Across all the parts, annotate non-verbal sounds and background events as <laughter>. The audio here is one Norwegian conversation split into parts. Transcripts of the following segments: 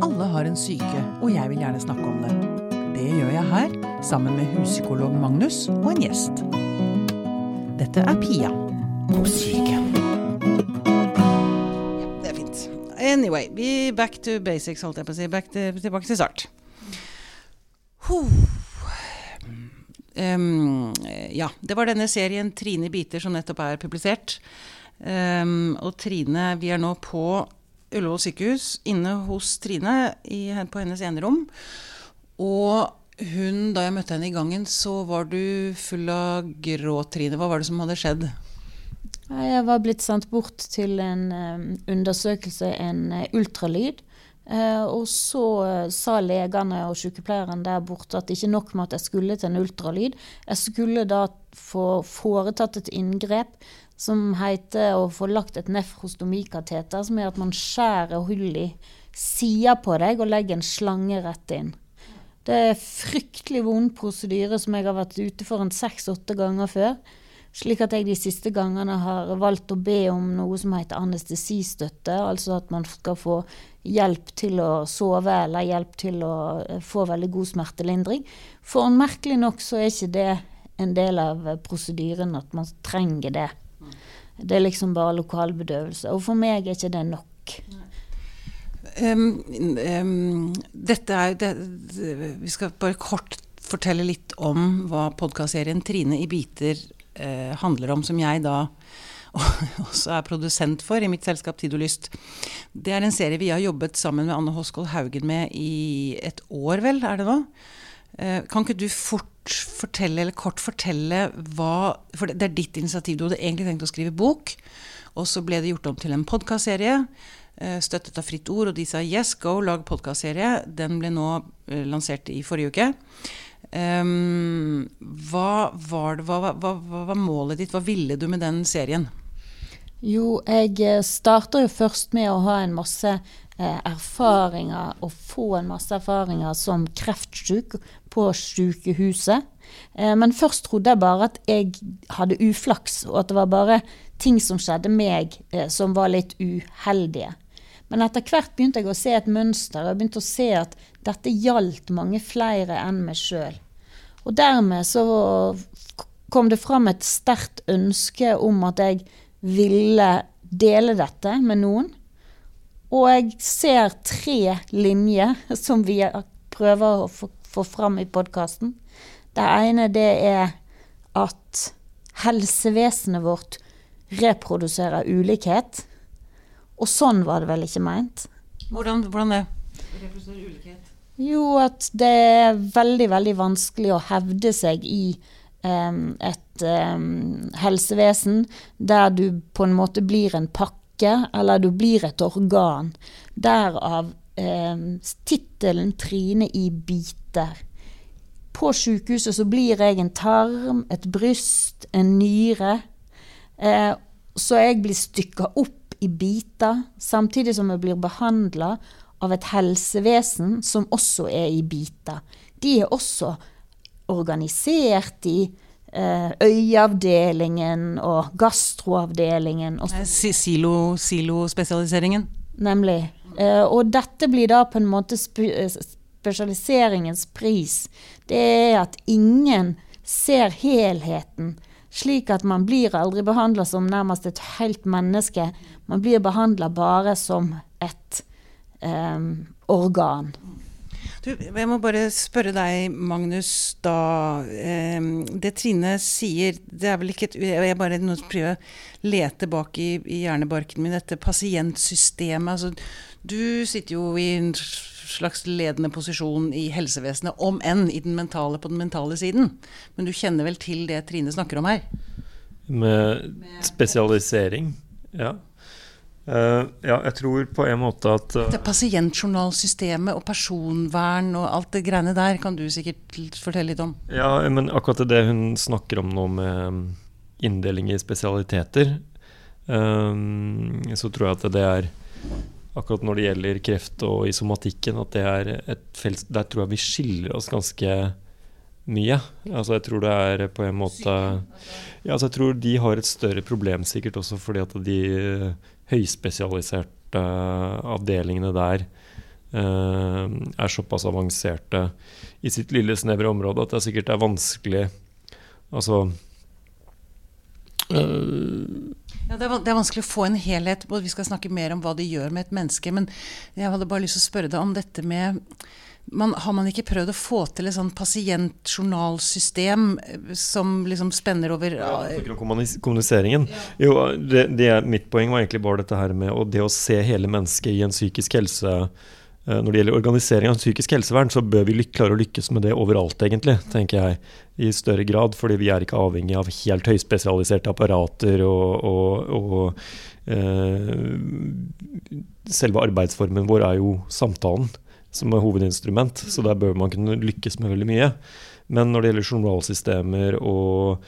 Alle har en syke, og jeg vil gjerne snakke om det. Det gjør jeg her, sammen med huspsykolog Magnus og en gjest. Dette er Pia på syke. Ja, det er fint. Anyway, vi back to basics, holdt jeg på å si. To, tilbake til start. Um, ja, det var denne serien Trine biter som nettopp er publisert. Um, og Trine, vi er nå på Ullevål sykehus, inne hos Trine i, på hennes enerom. Og hun, da jeg møtte henne i gangen, så var du full av gråt, Trine. Hva var det som hadde skjedd? Jeg var blitt sendt bort til en um, undersøkelse, en uh, ultralyd. Uh, og så uh, sa legene og sykepleieren der borte at ikke nok med at jeg skulle til en ultralyd. Jeg skulle da få foretatt et inngrep som heter å få lagt et nefrostomikateter, som er at man skjærer hull i sida på deg og legger en slange rett inn. Det er fryktelig vond prosedyre som jeg har vært ute for en seks-åtte ganger før. Slik at jeg de siste gangene har valgt å be om noe som heter anestesistøtte. Altså at man skal få hjelp til å sove eller hjelp til å eh, få veldig god smertelindring. For merkelig nok så er ikke det en del av prosedyren at man trenger det. Det er liksom bare lokalbedøvelse. Og for meg er ikke det nok. Um, um, dette er det, Vi skal bare kort fortelle litt om hva podkastserien 'Trine i biter' uh, handler om, som jeg da <laughs> også er produsent for i mitt selskap Tid og Lyst. Det er en serie vi har jobbet sammen med Anne Hoskold Haugen med i et år, vel, er det nå? Uh, kan ikke du fort fortelle, eller kort fortelle hva For det er ditt initiativ. Du hadde egentlig tenkt å skrive bok, og så ble det gjort om til en podkastserie. Støttet av Fritt Ord, og de sa yes, go, lag podkastserie. Den ble nå lansert i forrige uke. Um, hva, var det, hva, hva, hva var målet ditt? Hva ville du med den serien? Jo, jeg starter jo først med å ha en masse eh, erfaringer, og få en masse erfaringer som kreftsyk på sykehuset. Eh, men først trodde jeg bare at jeg hadde uflaks, og at det var bare ting som skjedde meg eh, som var litt uheldige. Men etter hvert begynte jeg å se et mønster, og jeg begynte å se at dette gjaldt mange flere enn meg sjøl. Og dermed så kom det fram et sterkt ønske om at jeg ville dele dette med noen. Og jeg ser tre linjer som vi prøver å få, få fram i podkasten. Det ene det er at helsevesenet vårt reproduserer ulikhet. Og sånn var det vel ikke meint. Hvordan, hvordan det? Reproduserer ulikhet? Jo, at det er veldig, veldig vanskelig å hevde seg i um, et um, helsevesen der du på en måte blir en pakke, eller du blir et organ. Derav eh, tittelen 'Trine i biter'. På sykehuset så blir jeg en tarm, et bryst, en nyre. Eh, så jeg blir stykka opp i biter, samtidig som jeg blir behandla av et helsevesen som også er i biter. De er også organisert i øyeavdelingen og gastroavdelingen. Og silo, silospesialiseringen? Nemlig. Eh, og dette blir da på en måte spesialiseringens pris. Det er at ingen ser helheten slik at man blir aldri behandla som nærmest et helt menneske. Man blir behandla bare som et um, organ. Du, jeg må bare spørre deg, Magnus, da. Eh, det Trine sier, det er vel ikke et Jeg bare prøver å lete bak i, i hjernebarken min dette pasientsystemet. Altså, du sitter jo i en slags ledende posisjon i helsevesenet, om enn i den mentale på den mentale siden. Men du kjenner vel til det Trine snakker om her? Med spesialisering, ja. Uh, ja, jeg tror på en måte at uh, Det Pasientjournalsystemet og personvern og alt det greiene der kan du sikkert fortelle litt om? Ja, men akkurat det hun snakker om nå med inndeling i spesialiteter, um, så tror jeg at det er akkurat når det gjelder kreft og i somatikken, at det er et felt Der tror jeg vi skiller oss ganske mye. Altså jeg tror det er på en måte ja, altså Jeg tror de har et større problem sikkert også fordi at de høyspesialiserte avdelingene der eh, er såpass avanserte i sitt lille, snevre område at det sikkert er vanskelig Altså øh, ja, det, er, vanskelig å få en helhet. Vi skal snakke mer om hva det gjør med et menneske. Men jeg hadde bare lyst til å spørre deg om dette med man, Har man ikke prøvd å få til et sånn pasientjournalsystem eh, som liksom spenner over ja, Kommuniseringen. Ja. Jo, det, det er, mitt poeng var egentlig bare dette her med og det å se hele mennesket i en psykisk helse Eh, når det gjelder organisering av psykisk helsevern, så bør vi klare å lykkes med det overalt, egentlig, tenker jeg. I større grad, fordi vi er ikke avhengig av helt høyspesialiserte apparater og, og, og eh, Selve arbeidsformen vår er jo samtalen som er hovedinstrument, så der bør man kunne lykkes med veldig mye. Men når det gjelder journalsystemer og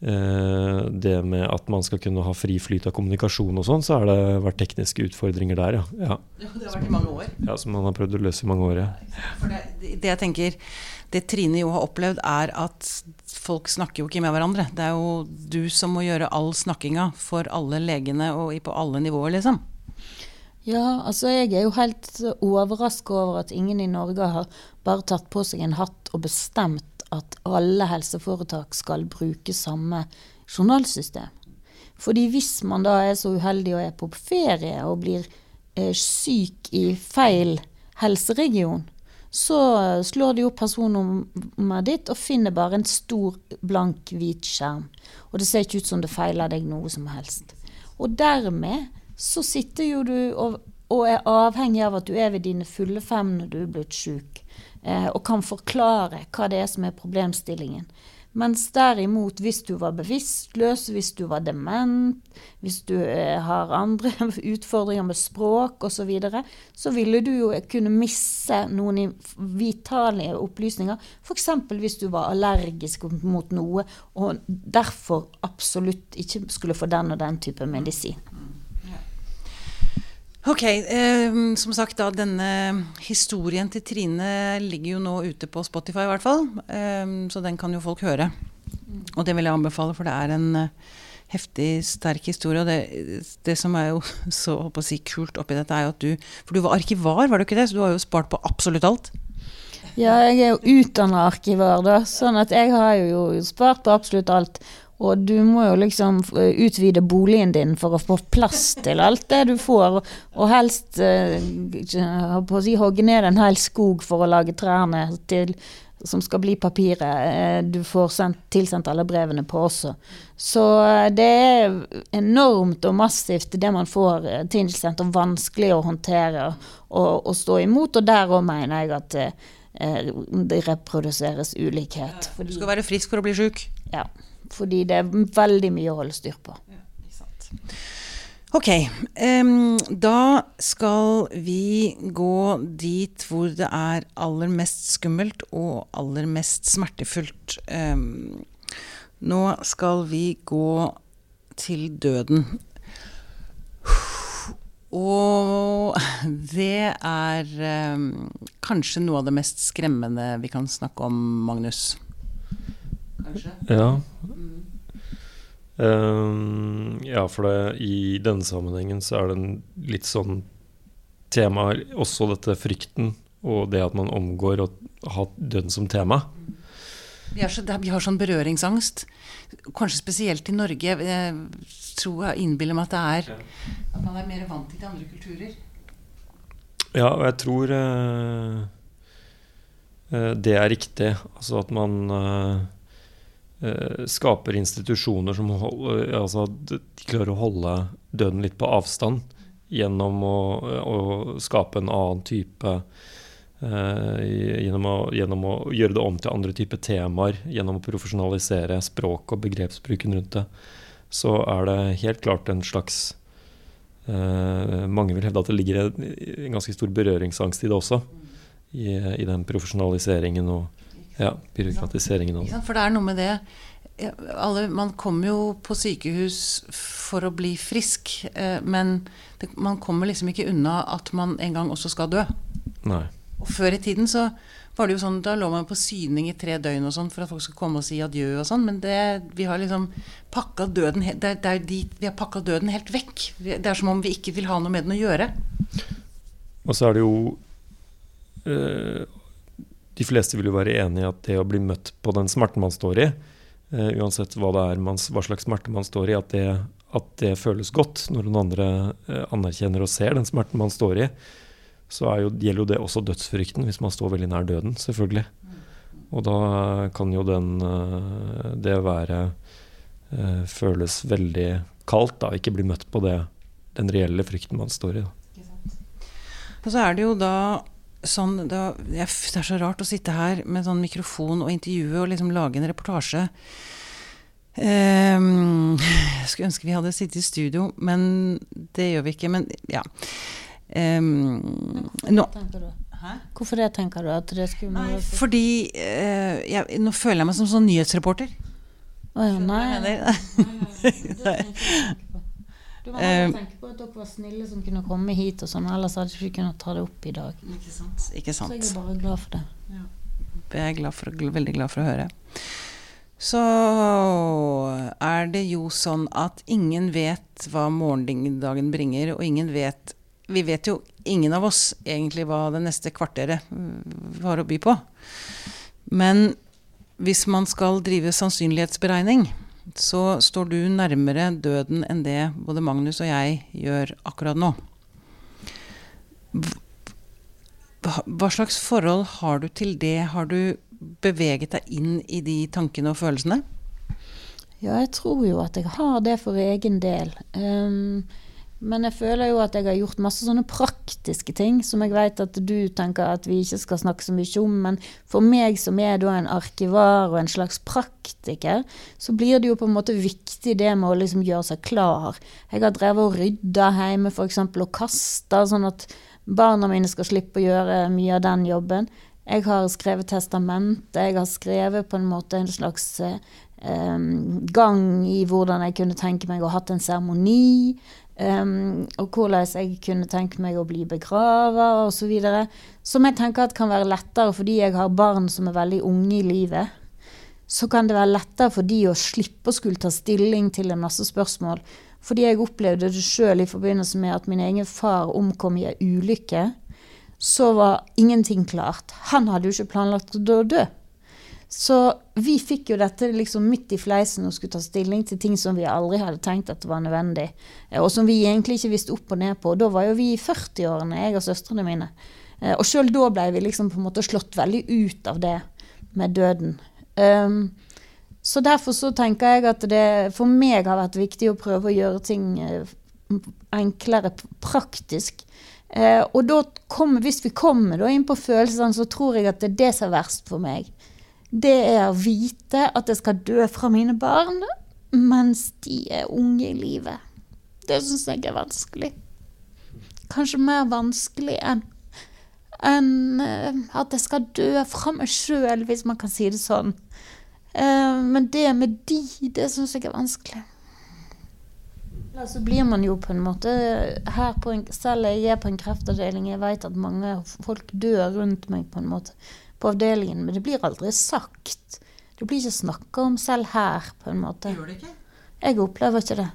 Eh, det med at man skal kunne ha fri flyt av kommunikasjon og sånn, så har det vært tekniske utfordringer der, ja. ja. ja det har vært i mange år? Ja, som man har prøvd å løse i mange år, ja. For det, det, jeg tenker, det Trine jo har opplevd, er at folk snakker jo ikke med hverandre. Det er jo du som må gjøre all snakkinga for alle legene og på alle nivåer, liksom. Ja, altså jeg er jo helt overraska over at ingen i Norge har bare tatt på seg en hatt og bestemt at alle helseforetak skal bruke samme journalsystem. Fordi hvis man da er så uheldig og er på ferie og blir eh, syk i feil helseregion, så slår de opp personnummeret ditt og finner bare en stor, blank, hvit skjerm. Og det ser ikke ut som det feiler deg noe som helst. Og dermed så sitter jo du og, og er avhengig av at du er ved dine fulle fem når du er blitt sjuk eh, og kan forklare hva det er som er problemstillingen. Mens derimot, hvis du var bevisstløs, hvis du var dement, hvis du eh, har andre <laughs> utfordringer med språk osv., så, videre, så ville du jo kunne misse noen vitale opplysninger. F.eks. hvis du var allergisk mot noe og derfor absolutt ikke skulle få den og den type medisin. Ok, eh, som sagt da, denne historien til Trine ligger jo nå ute på Spotify i hvert fall. Eh, så den kan jo folk høre. Og det vil jeg anbefale, for det er en uh, heftig sterk historie. Og det, det, som er jo <laughs> så å si, kult oppi dette, er jo at du For du var arkivar, var du ikke det? Så du har jo spart på absolutt alt. Ja, jeg er jo utdanna arkivar, da. Sånn at jeg har jo spart på absolutt alt. Og du må jo liksom eh, utvide boligen din for å få plass til alt det du får, og helst uh, på å si, hogge ned en hel skog for å lage trærne til, som skal bli papiret uh, du får sendt, tilsendt alle brevene på også. Så det er enormt og massivt det man får tilsendt, og vanskelig å håndtere og, og stå imot. Og der òg mener jeg at det reproduseres ulikhet. du skal være frisk for å bli sjuk? Ja. Fordi det er veldig mye å holde styr på. Ok, um, da skal vi gå dit hvor det er aller mest skummelt og aller mest smertefullt. Um, nå skal vi gå til døden. Og det er um, kanskje noe av det mest skremmende vi kan snakke om, Magnus kanskje? Ja. Um, ja, for det, i denne sammenhengen så er det en litt sånn tema også dette frykten og det at man omgår å ha døden som tema. Vi har, så, vi har, sånn berøringsangst, kanskje spesielt i Norge. Jeg tror jeg innbiller meg at det er at man er mer vant til andre kulturer. Ja, og jeg tror uh, det er riktig. Altså at man uh, Eh, skaper institusjoner som holder, altså, de klarer å holde døden litt på avstand gjennom å, å skape en annen type eh, gjennom, å, gjennom, å, gjøre det om til andre typer temaer, gjennom å profesjonalisere språk og begrepsbruken rundt det, så er det helt klart en slags eh, Mange vil hevde at det ligger en, en ganske stor berøringsangst i det også, i, i den profesjonaliseringen og ja, byråkratiseringen av For det er noe med det alle, Man kommer jo på sykehus for å bli frisk, eh, men det, man kommer liksom ikke unna at man en gang også skal dø. Nei. Og før i tiden så var det jo sånn, Da lå man på syning i tre døgn og sånn for at folk skulle komme og si adjø og sånn, men det, vi har liksom pakka døden, det, det er dit, vi har pakka døden helt vekk. Det er som om vi ikke vil ha noe med den å gjøre. Og så er det jo eh, De fleste vil jo være enig i at det å bli møtt på den smerten man står i, uh, uansett hva, man, hva slags smerte man står i, at det, at det føles godt når noen andre uh, anerkjenner og ser den smerten man står i, så jo, gjelder jo det også dødsfrykten hvis man står veldig nær døden, selvfølgelig. Og da kan jo den eh, det være føles veldig kaldt, da, ikke bli møtt på det, den reelle frykten man står i. Da. Og så er det jo da sånn Det er så rart å sitte her med sånn mikrofon og intervjue og liksom lage en reportasje. Um, <laughs> jeg skulle ønske vi hadde sittet i studio, men det gjør vi ikke. Men ja. Um, nå, Hvorfor det, tenker du? At det skulle Nei, fordi uh, jeg, Nå føler jeg meg som sånn nyhetsreporter. Å oh, ja, <laughs> nei. nei. <laughs> Du må eh, tenke på at dere var snille som kunne komme hit, og sånn, ellers hadde vi ikke kunnet ta det opp i dag. Ikke sant. Ikke sant. Så jeg er bare glad for det. Ja. Jeg er glad for, veldig glad for å høre. Så er det jo sånn at ingen vet hva morgendagen bringer, og ingen vet Vi vet jo ingen av oss egentlig hva det neste kvarteret har å by på. Men hvis man skal drive sannsynlighetsberegning, så står du nærmere døden enn det både Magnus og jeg gjør akkurat nå. Hva slags forhold har du til det? Har du beveget deg inn i de tankene og følelsene? Ja, jeg tror jo at jeg har det for egen del. Um, men jeg føler jo at jeg har gjort masse sånne praktiske ting som jeg vet at du tenker at vi ikke skal snakke så mye om. Men for meg som er da en arkivar og en slags praktiker, så blir det jo på en måte viktig det med å liksom gjøre seg klar. Jeg har drevet og rydda hjemme f.eks. og kasta, sånn at barna mine skal slippe å gjøre mye av den jobben. Jeg har skrevet testamente, jeg har skrevet på en måte en slags eh, gang i hvordan jeg kunne tenke meg å ha hatt en seremoni. Um, og hvordan jeg kunne tenke meg å bli begrava osv. Som jeg tenker at kan være lettere fordi jeg har barn som er veldig unge i livet. Så kan det være lettere for de å slippe å skulle ta stilling til en masse spørsmål. Fordi jeg opplevde det sjøl i forbindelse med at min egen far omkom i ei ulykke. Så var ingenting klart. Han hadde jo ikke planlagt å dø. Så vi fikk jo dette liksom midt i fleisen og skulle ta stilling til ting som vi aldri hadde tenkt at var nødvendig. Eh, og som vi egentlig ikke visste opp og ned på. Da var jo vi i 40-årene, jeg og søstrene mine. Eh, og sjøl da ble vi liksom på en måte slått veldig ut av det med døden. Um, så derfor så tenker jeg at det for meg har vært viktig å prøve å gjøre ting eh, enklere praktisk. Uh, og da kom, hvis vi kommer inn på følelsene, så tror jeg at det er det som er verst for meg det er å vite at jeg skal dø fra mine barn mens de er unge i livet. Det syns jeg er vanskelig. Kanskje mer vanskelig enn enn uh, at jeg skal dø fra meg sjøl, hvis man kan si det sånn. Uh, men det med de, det syns jeg er vanskelig. Ja, så blir man jo på en måte her på en, Selv jeg er på en kreftavdeling, jeg vet at mange folk dør rundt meg på en måte på avdelingen, men det blir aldri sagt. Det blir ikke snakka om selv her, på en måte. Gjør det ikke? Jeg opplever ikke det.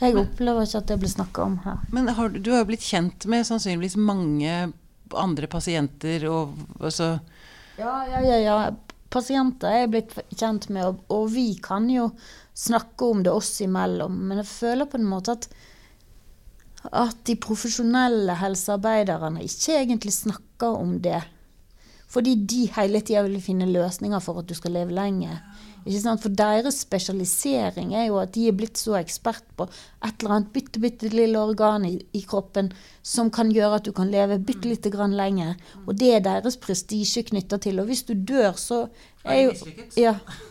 Jeg opplever ikke at det blir snakka om her. Men har, du har jo blitt kjent med sannsynligvis mange andre pasienter og altså Ja, ja, ja. ja. Pasienter er jeg blitt kjent med, og, og, vi kan jo snakke om det oss imellom. Men jeg føler på en måte at, at de profesjonelle helsearbeiderne ikke egentlig snakker om det. Fordi de hele tida vil finne løsninger for at du skal leve lenge. For deres spesialisering er jo at de er blitt så ekspert på et eller annet bitte, bitte lille organ i, i, kroppen som kan gjøre at du kan leve bitte lite grann lenger. Og det er deres prestisje knytta til. Og hvis du dør, så er jo ja, <laughs>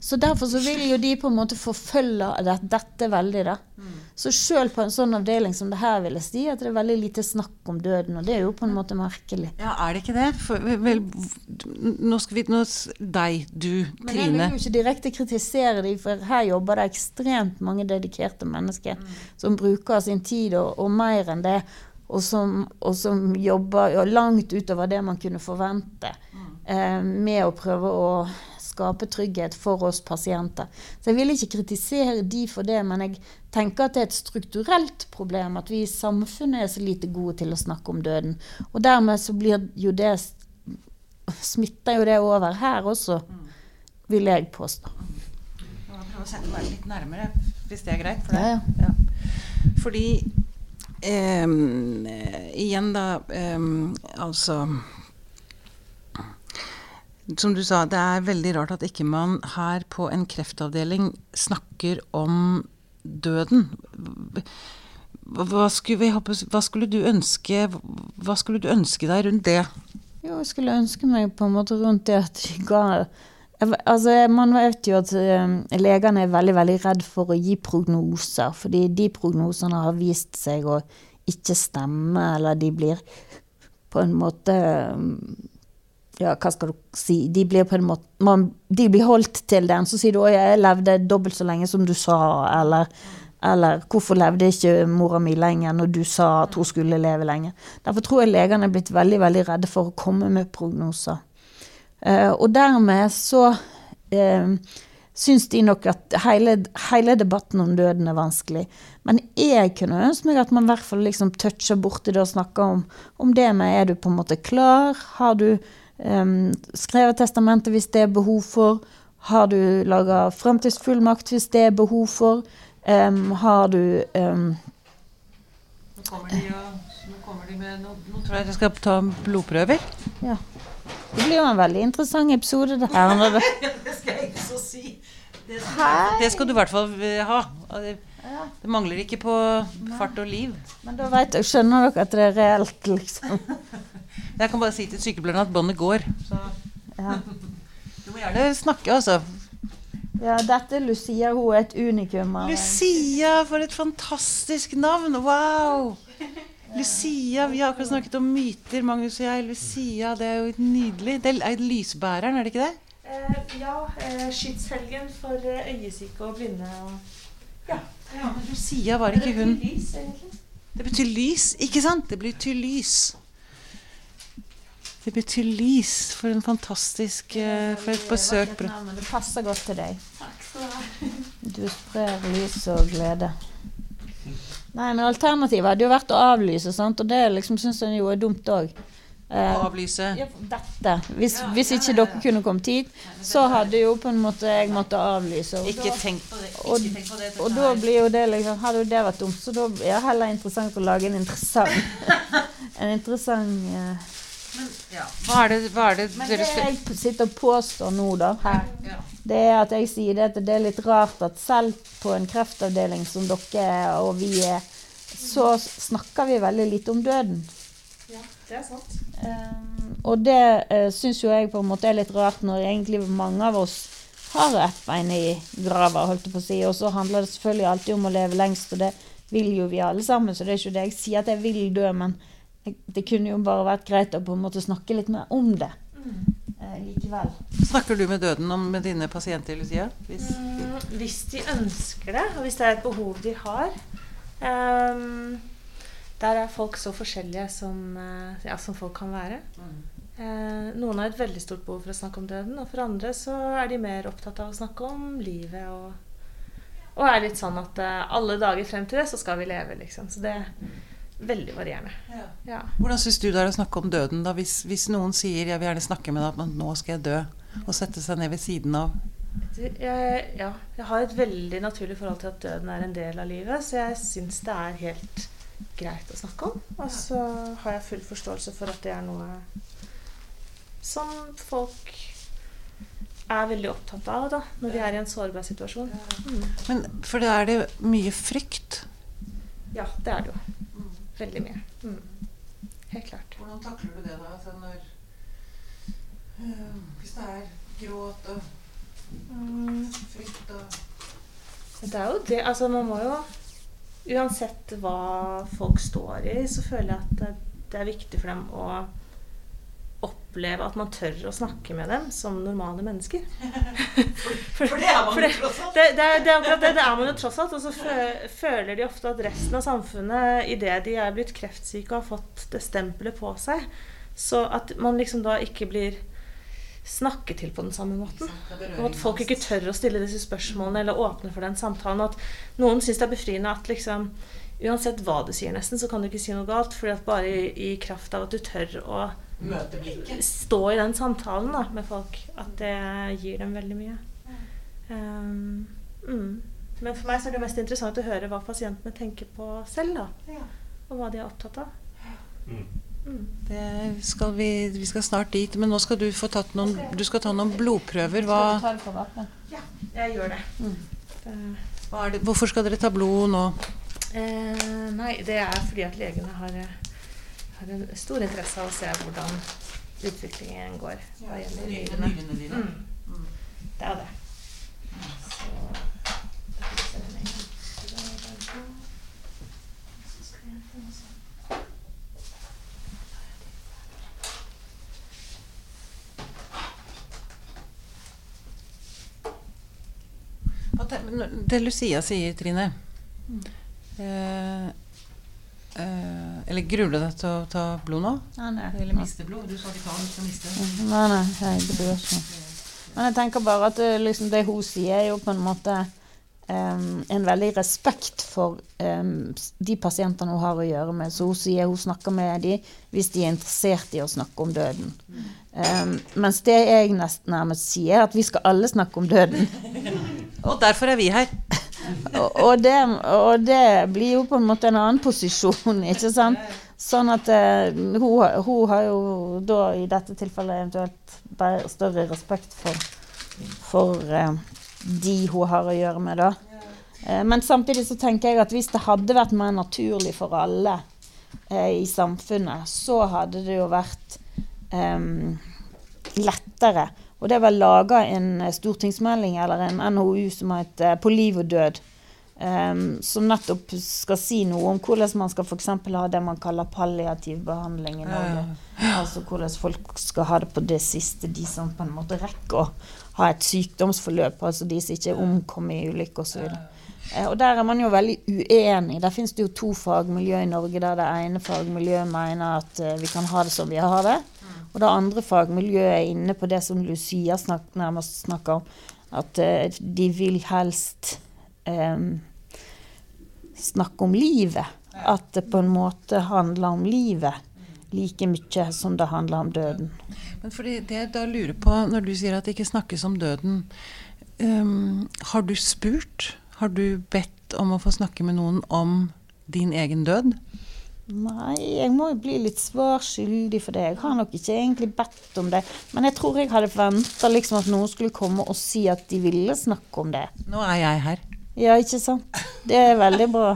så derfor så vil jo de på en måte forfølge dette veldig. da. Mm. Så sjøl på en sånn avdeling som det her vil jeg si at det er veldig lite snakk om døden. Og det er jo på en måte merkelig. Ja, er det ikke det? For, vel, nå skal vi nå, Deg, du, Trine. Men jeg vil jo ikke direkte kritisere de, for her jobber det ekstremt mange dedikerte mennesker mm. som bruker sin tid og, og mer enn det. Og som, og som jobber langt utover det man kunne forvente, mm. eh, med å prøve å skape trygghet for oss pasienter. Så jeg vil ikke kritisere de for det, men jeg tenker at det er et strukturelt problem at vi i samfunnet er så lite gode til å snakke om døden. Og dermed så blir jo det Smitter jo det over her også, vil jeg påstå. Jeg må prøve å sette meg litt nærmere, hvis det er greit for deg. Ja, ja. Fordi eh, Igjen, da eh, Altså Som du sa, det er veldig rart at ikke man her på en kreftavdeling snakker om døden. Hva skulle, håpe, hva skulle du ønske Hva skulle du ønske deg rundt det? Jo, jeg skulle ønske meg på en måte rundt det at de ga Altså, Man vet jo at eh, legene er veldig veldig redd for å gi prognoser, fordi de prognosene har vist seg å ikke stemme, eller de blir på en måte eh, Ja, hva skal du si De blir på en måte man, De blir holdt til den. Så sier du 'Å, jeg levde dobbelt så lenge som du sa', eller eller 'hvorfor levde ikke mora mi lenger når du sa at hun skulle leve lenge'? Derfor tror jeg legene er blitt veldig, veldig redde for å komme med prognoser. Eh, og dermed så eh, syns de nok at hele, hele debatten om døden er vanskelig. Men jeg kunne ønske meg at man i hvert fall liksom toucher borti det og snakker om, om det med er du på en måte klar? Har du um, skrevet testamentet hvis det er behov for? Har du laga fremtidsfullmakt hvis det er behov for? Um, har du um, Nå kommer de, nå kommer de med Nå, nå tror jeg jeg skal ta blodprøver. Ja. Det blir jo en veldig interessant episode, det her. Det, <laughs> det skal jeg ikke så si. Det skal, det skal du i hvert fall eh, ha. Det, det mangler ikke på fart og liv. men da vet skjønner dere at det er reelt, liksom. <laughs> Jeg kan bare si til sykepleierne at båndet går. Så Ja. du må gjerne snakke, altså. ja, dette Lucia, hun er et unikum. av- Lucia, for et fantastisk navn! Wow! Lucia, Vi har akkurat snakket om myter, Magnus og jeg. Lucia, det er jo nydelig. Det er lysbæreren, er det ikke det? Eh, ja, eh, skytshelgen for eh, øyesyke og blinde. Og, ja. Ja, men Lucia var ikke hun. Det betyr lys, egentlig. Det betyr lys, ikke sant? Det betyr lys. Det betyr lys for en fantastisk eh, For et besøk. Det passer godt til deg. Takk skal du ha. Du sprer lys og glede. Nei, men alternativet hadde jo vært å avlyse, sant? og det liksom syns jeg jo er dumt òg. Eh, Avlyse. dette. Hvis, hvis ikke dere kunne kommet hit, så hadde jo på en måte jeg måttet avlyse. Og Ikke da, tenk på det. og, på det. og da blir jo det liksom Hadde jo det vært dumt, så da er det heller interessant å lage en interessant <laughs> En interessant eh, ja. Hva er det, hva er det Men dere det jeg sitter og påstår nå, da, her, ja. det er at jeg sier det at det er litt rart at selv på en kreftavdeling som dere er, og vi er, så snakker vi veldig lite om døden. Ja, det er sant. Um, og det uh, syns jo jeg på en måte er litt rart, når egentlig mange av oss har ett bein i grava, holdt jeg på å si. Og så handler det selvfølgelig alltid om å leve lengst, og det vil jo vi alle sammen. Så det er ikke det jeg sier at jeg vil dø, men det kunne jo bare vært greit å på en måte snakke litt mer om det eh, likevel. Snakker du med døden om med dine pasienter, Lucia? Hvis, Mm, hvis de ønsker det, og hvis det er et behov de har. Um, der er folk så forskjellige som, eh, ja, som folk kan være. Eh, noen har et veldig stort behov for å snakke om døden, og for andre så er de mer opptatt av å snakke om livet og, og er litt sånn at eh, alle dager frem til det så skal vi leve, liksom. Så det er veldig varierende. Ja. Hvordan syns du det er å snakke om døden, da? Hvis, hvis noen sier 'jeg vil gjerne snakke med deg, men nå skal jeg dø', og sette seg ned ved siden av Jeg, ja, jeg har et veldig naturlig forhold til at døden er en del av livet, så jeg syns det er helt greit å snakke om. Og så har jeg full forståelse for at det er noe som folk er veldig opptatt av da, når de er i en sårbar situasjon. Mm. Men For da er det mye frykt. Ja, det er det jo. Veldig mye. Mm. Helt klart. Hvordan takler du det, da? Altså når øh, Hvis det er gråt og øh, frykt og Det er jo det. Altså, man må jo Uansett hva folk står i, så føler jeg at det, det er viktig for dem å oppleve at man tør å snakke med dem som normale mennesker. <laughs> For, For det er man jo tross alt. Det, det, er, det er det. Er man jo tross alt. Og så føler de ofte at resten av samfunnet, idet de er blitt kreftsyke og har fått det stempelet på seg, så at man liksom da ikke blir snakket til på den samme måten. Og at folk ikke tør å stille disse spørsmålene eller åpne for den samtalen. At noen syns det er befriende at liksom Uansett hva du sier, nesten, så kan du ikke si noe galt. fordi at bare i, i kraft av at du tør å stå i den samtalen da, med folk, at det gir dem veldig mye. Um, mm. Men for meg så er det mest interessant å høre hva pasientene tenker på selv. da, Og hva de er opptatt av. Mm. Det skal vi, vi skal snart dit, men nå skal du få tatt noen Du skal ta noen blodprøver. Hva Ja, jeg gjør det. Mm. det hvorfor skal dere ta blod nå? Eh, nei, det er fordi at legene har, har, en stor interesse av å se hvordan utviklingen går hva gjelder nyrene. Mm. Mm. Det er det. Så Det Lucia sier, Trine eh, eh, Eller gruer du deg til å ta blod nå? Nei, nei. Eller miste blod? Du sa ikke ta, du skal miste. Nei, nei, jeg gruer ikke. Men jeg tenker bare at det, liksom, det hun sier, er jo på en måte um, en veldig respekt for um, de pasientene hun har å gjøre med. Så hun sier hun snakker med dem hvis de er interessert i å snakke om døden. Um, mens det jeg nesten nærmest sier, er at vi skal alle snakke om døden. <laughs> Og derfor er vi her. Og, det, og, det, blir jo på en måte en annen posisjon, <laughs> ikke sant? Sånn at uh, hun, hun, har jo da i dette tilfellet eventuelt bare større respekt for, for uh, de hun har å gjøre med, da. Uh, men samtidig så tenker jeg at hvis det hadde vært mer naturlig for alle i samfunnet, så hadde det jo vært um, lettere og det var laga en eh, stortingsmelding eller en NOU som heter eh, 'På liv og død'. Um, som nettopp skal si noe om hvordan man skal f.eks. ha det man kaller palliativ behandling i Norge. Ja. Altså hvordan folk skal ha det på det siste, de som på en måte rekker å ha et sykdomsforløp. Altså de som ikke omkommer i ulykker osv. Uh, og der er man jo veldig uenig. Der finnes det jo to fagmiljø i Norge der det ene fagmiljøet mener at uh, vi kan ha det som vi har det. Og det andre fagmiljøet er inne på det som Lucia snak, nærmest snakker om, at uh, de vil helst um, snakke om livet. At det på en måte handler om livet like mye som det handler om døden. Men fordi det jeg da lurer på, når du sier at det ikke snakkes om døden, um, har du spurt? Har du bedt om å få snakke med noen om din egen død? Nei, jeg må jo bli litt svar skyldig for det. Jeg har nok ikke egentlig bedt om det. Men jeg tror jeg hadde venta liksom at noen skulle komme og si at de ville snakke om det. Nå er jeg her. Ja, ikke sant. Det er veldig bra.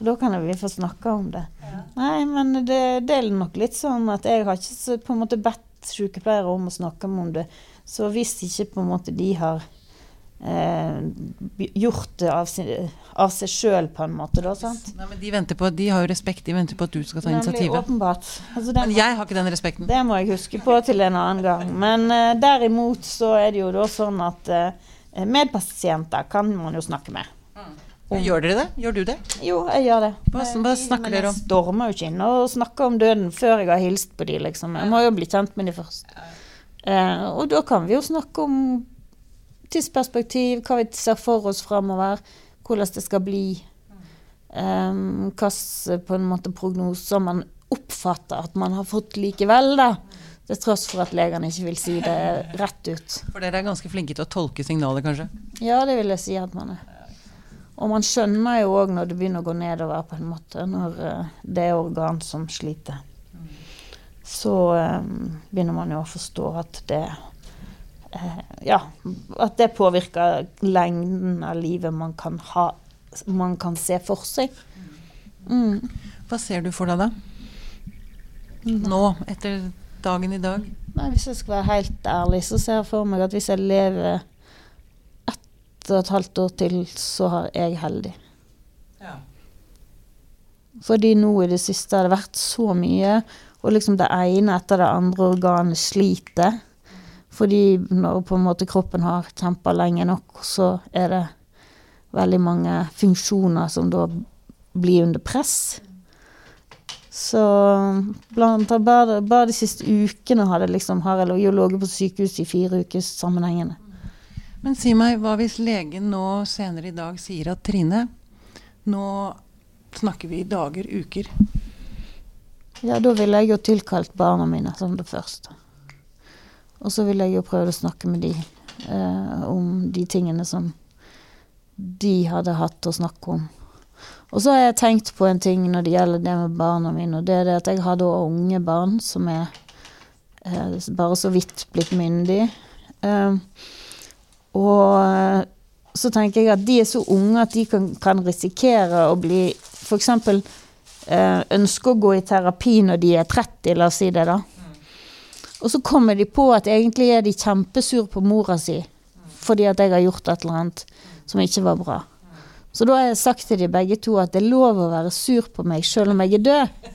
Da kan vi få snakke om det. Ja. Nei, men det, det, er nok litt sånn at jeg har ikke på en måte bedt sykepleiere om å snakke om det. Så hvis ikke på en måte de har eh, gjort det av, sin, av seg sjøl, på en måte. Da, sant? Nei, men de, venter på, de har jo respekt, de venter på at du skal ta initiativet. Åpenbart. Altså, men jeg har ikke den respekten. Det må jeg huske på til en annen gang. Men eh, derimot så er det jo da sånn at eh, medpasienter kan man jo snakke med. Mm. Gjør dere det? Gjør du det? Jo, jeg gjør det. Hva, hva snakker dere om? Jeg stormer jo ikke inn og snakker om døden før jeg har hilst på de, liksom. Jeg må jo bli kjent med de først. Eh, og da kan vi jo snakke om tidsperspektiv, hva vi ser for oss framover, hvordan det skal bli. Um, Hvilke på en måte prognoser man oppfatter at man har fått likevel, da. Til tross for at legene ikke vil si det rett ut. For dere er ganske flinke til å tolke signaler, kanskje? Ja, det vil jeg si at man er. Og man skjønner jo òg når det begynner å gå nedover, på en måte, når uh, det er organ som sliter. Så um, begynner man jo å forstå at det Eh, ja, at det påvirker lengden av livet man kan ha man kan se for seg. Mm. Hva ser du for deg da? Nå, etter dagen i dag? Nei, Hvis jeg skal være helt ærlig, så ser jeg for meg at hvis jeg lever ett og et halvt år til, så er jeg heldig. Ja. Fordi nå i det siste har det vært så mye, og liksom det ene etter det andre organet sliter. Fordi når på en måte kroppen har kjempa lenge nok, så er det veldig mange funksjoner som da blir under press. Så blant bare, bare de siste ukene hadde liksom, har jeg ligget på sykehus i fire uker sammenhengende. Men si meg, hva hvis legen nå senere i dag sier at Trine, nå snakker vi dager, uker? Ja, da ville jeg jo tilkalt barna mine som det første. Og så ville jeg jo prøvd å snakke med de eh, om de tingene som de hadde hatt å snakke om. Og så har jeg tenkt på en ting når det gjelder det med barna mine, og det er det at jeg har da unge barn som er eh, bare så vidt blitt myndige. Eh, og så tenker jeg at de er så unge at de kan, kan risikere å bli F.eks. Eh, ønske å gå i terapi når de er 30, la oss si det, da. Og så kommer de på at egentlig er de kjempesur på mora si fordi at jeg har gjort et eller annet som ikke var bra. Så da har jeg sagt til de begge to at det er lov å være sur på meg selv om jeg er død.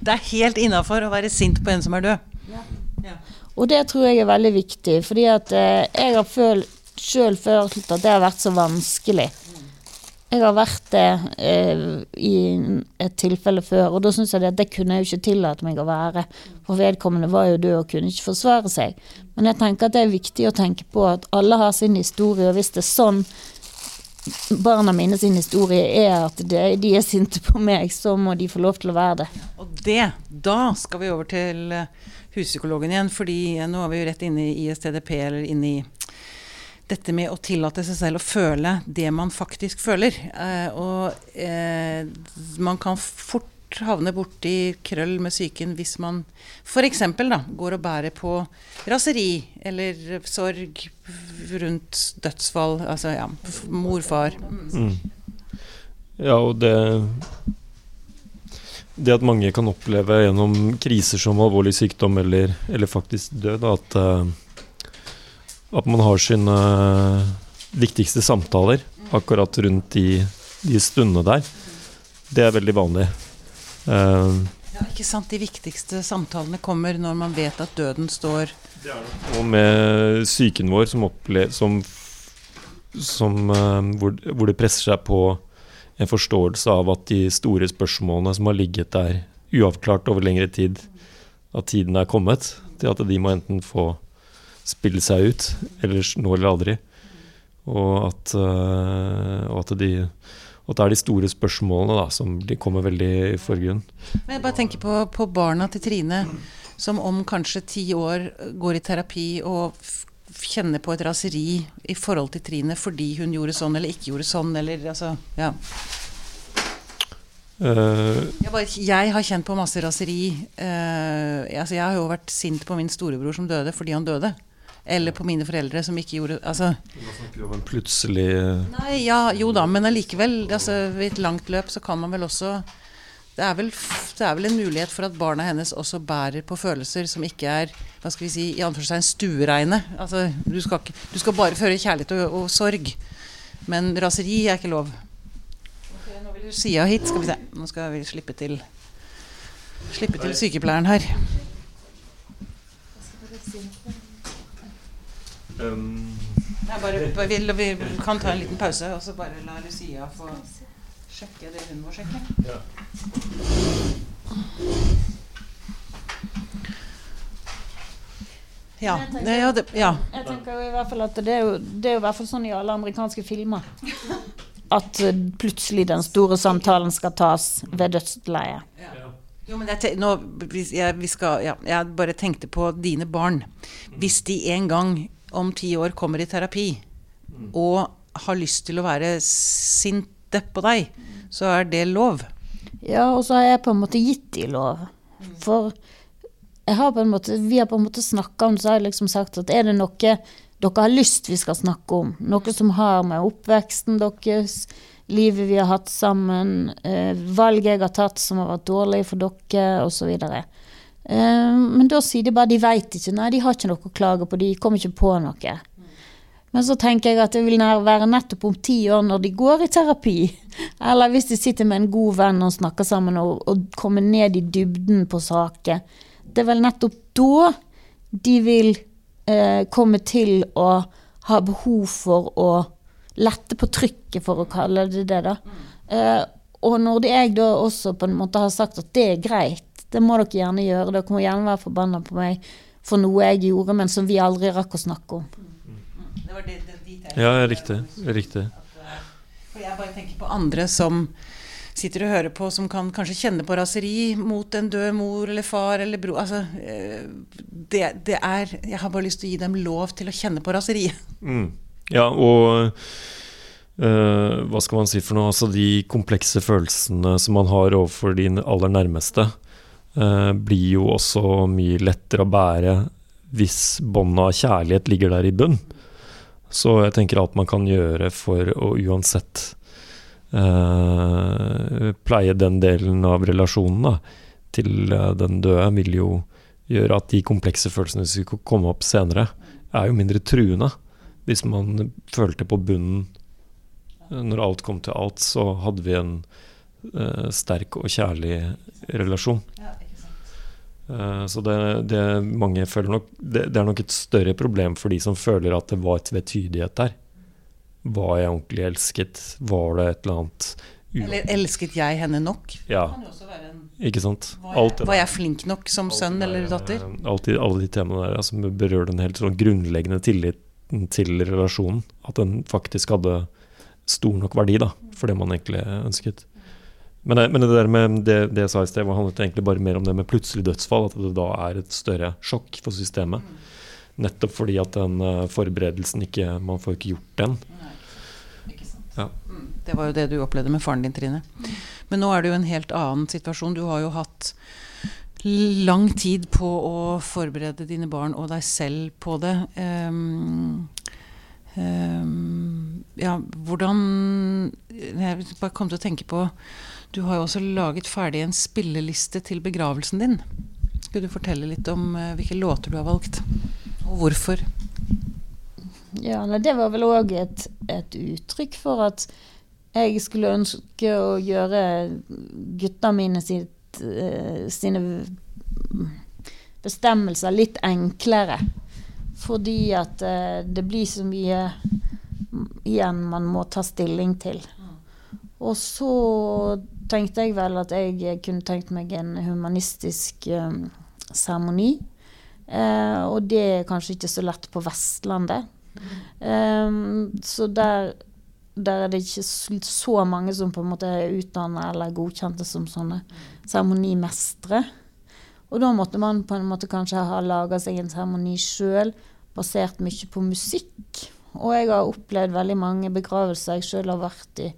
Det er helt innafor å være sint på en som er død. Ja. Ja. Og det tror jeg er veldig viktig, fordi at eh, jeg har følt, selv følt at det har vært så vanskelig. Jeg har vært det eh, i et tilfelle før, og da syns jeg at det kunne jeg jo ikke tillate meg å være. For vedkommende var jo død og kunne ikke forsvare seg. Men jeg tenker at det er viktig å tenke på at alle har sin historie, og hvis det er sånn barna mine sin historie er at de, de er sinte på meg, så må de få lov til å være det. Og det, da skal vi over til eh, huspsykologen igjen, fordi nå er vi jo rett inne i ISTDP, eller inne i dette med å tillate seg selv å føle det man faktisk føler. Eh, og eh, man kan fort havne borti krøll med psyken hvis man f.eks. går og bærer på raseri eller sorg rundt dødsfall. Altså ja, mor. Mm. Ja, og det Det at mange kan oppleve gjennom kriser som alvorlig sykdom eller, eller faktisk død, at, uh, at man har sine viktigste samtaler akkurat rundt de, de stundene der, det er veldig vanlig. Uh, ja, ikke sant. De viktigste samtalene kommer når man vet at døden står det det. Og med psyken vår som opplever som, som uh, hvor, hvor, det presser seg på en forståelse av at de store spørsmålene som har ligget der uavklart over lengre tid, at tiden er kommet til at de må enten få spille seg ut, eller nå eller aldri. Og at, uh, og at de og det er de store spørsmålene da, som de kommer veldig i forgrunn. Men jeg bare tenker på, på, barna til Trine, som om kanskje ti år går i terapi og kjenner på et raseri i forhold til Trine fordi hun gjorde sånn eller ikke gjorde sånn, eller altså Ja. Uh, jeg, bare, jeg, har kjent på masse raseri. Uh, altså jeg har jo vært sint på min storebror som døde fordi han døde. Eller på mine foreldre som ikke gjorde altså, Da snakker vi om en plutselig Nei, ja, jo da, men allikevel. Altså, I et langt løp så kan man vel også det er, vel, det er, vel, en mulighet for at barna hennes også bærer på følelser som ikke er hva skal vi si, i anførselstegn stuereine. Altså, du, skal ikke, du skal bare føre kjærlighet og, og, sorg. Men raseri er ikke lov. Okay, nå vil du si av hit. Skal vi se. Nå skal vi slippe til, slippe til sykepleieren her. Um, bare, bare, vi, vi, kan ta en liten pause, og så bare la Lucia få sjekke det hun må sjekke. Ja. Ja, det, ja, det, ja. Jeg tenker jo i hvert fall at det er jo, det er jo i hvert fall sånn i alle amerikanske filmer. At uh, plutselig den store samtalen skal tas ved dødsleiet. Ja. Jo, men jeg, nå, jeg, skal, ja, jeg bare tenkte på dine barn. Hvis de en gang om ti år kommer i terapi og har lyst til å være sinte på deg, så er det lov. Ja, og så har jeg på en måte gitt de lov. For har måte, vi har på en måte snakka om det, så har jeg liksom sagt at er det noe dere har lyst vi skal snakke om, noe som har med oppveksten deres, livet vi har hatt sammen, valget valg jeg har tatt som har vært dårlige for dere, osv. Eh, men da sier de bare de veit ikke. Nei, de har ikke noe å klage på. De kommer ikke på noe. Men så tenker jeg at det vil være nettopp om ti år når de går i terapi. <laughs> Eller hvis de sitter med en god venn og snakker sammen og, og kommer ned i dybden på saker. Det er vel nettopp da de vil eh, komme til å ha behov for å lette på trykket, for å kalle det det. da. Eh, og når jeg da også på en måte har sagt at det er greit, det må dere gjerne gjøre, dere må gjerne være forbanna på meg for noe jeg gjorde, men som vi aldri rakk å snakke om. Det var det, det, dit jeg- Ja, riktig. Riktig. For jeg bare tenker på andre som sitter og hører på, som kan kanskje kjenne på raseri mot en død mor eller far eller bror. Altså, eh, det, det er Jeg har bare lyst til å gi dem lov til å kjenne på raseri. Mm. Ja, og eh, hva skal man si for noe? Altså de komplekse følelsene som man har overfor de aller nærmeste, eh, blir jo også mye lettere å bære hvis båndet av kjærlighet ligger der i bunn. Så jeg tenker alt man kan gjøre for å uansett eh, pleie den delen av relasjonen da, til eh, den døde, vil jo gjøre at de komplekse følelsene som skal komme opp senere, er jo mindre truende. Hvis man følte på bunnen eh, når alt kom til alt, så hadde vi en eh, sterk og kjærlig relasjon. Eh, så det, det mange føler nok det, det er nok et større problem for de som føler at det var tvetydighet der. Var jeg ordentlig elsket? Var det et eller annet Eller elsket jeg henne nok? Ja, en ikke sant? Var Alt jeg, var jeg flink nok som sønn eller datter? Eh, Alltid, alle de temaene der altså, berører den helt sånn grunnleggende tilliten til relasjonen. At den faktisk hadde stor nok verdi da, for det man egentlig ønsket. Men, det- men det der med det, det jeg sa i sted, var- handlet egentlig bare mer om det med plutselig dødsfall. At det da er et større sjokk for systemet. Nettopp fordi at den eh, forberedelsen ikke Man får ikke gjort den. Ja. Mm, Det var jo det du opplevde med faren din, Trine. Men nå er det jo en helt annen situasjon. Du har jo hatt lang tid på å forberede dine barn og deg selv på det. Um, um, ja, hvordan Jeg bare kom til å tenke på Du har jo også laget ferdig en spilleliste til begravelsen din. Skulle du fortelle litt om eh, hvilke låter du har valgt? Og hvorfor? Ja, det var vel òg et, et uttrykk for at jeg skulle ønske å gjøre gutta mine sitt, eh, sine bestemmelser litt enklere. Fordi at eh, det blir så mye igjen man må ta stilling til. Og så tenkte jeg vel at jeg kunne tenkt meg en humanistisk eh, seremoni. Eh, og det er kanskje ikke så lett på Vestlandet. Um, så der, der er det ikke så mange som på en måte er utdannet eller godkjente som sånne seremonimestere. Og da måtte man på en måte kanskje ha laga seg en seremoni sjøl, basert mye på musikk. Og jeg har opplevd veldig mange begravelser jeg sjøl har vært i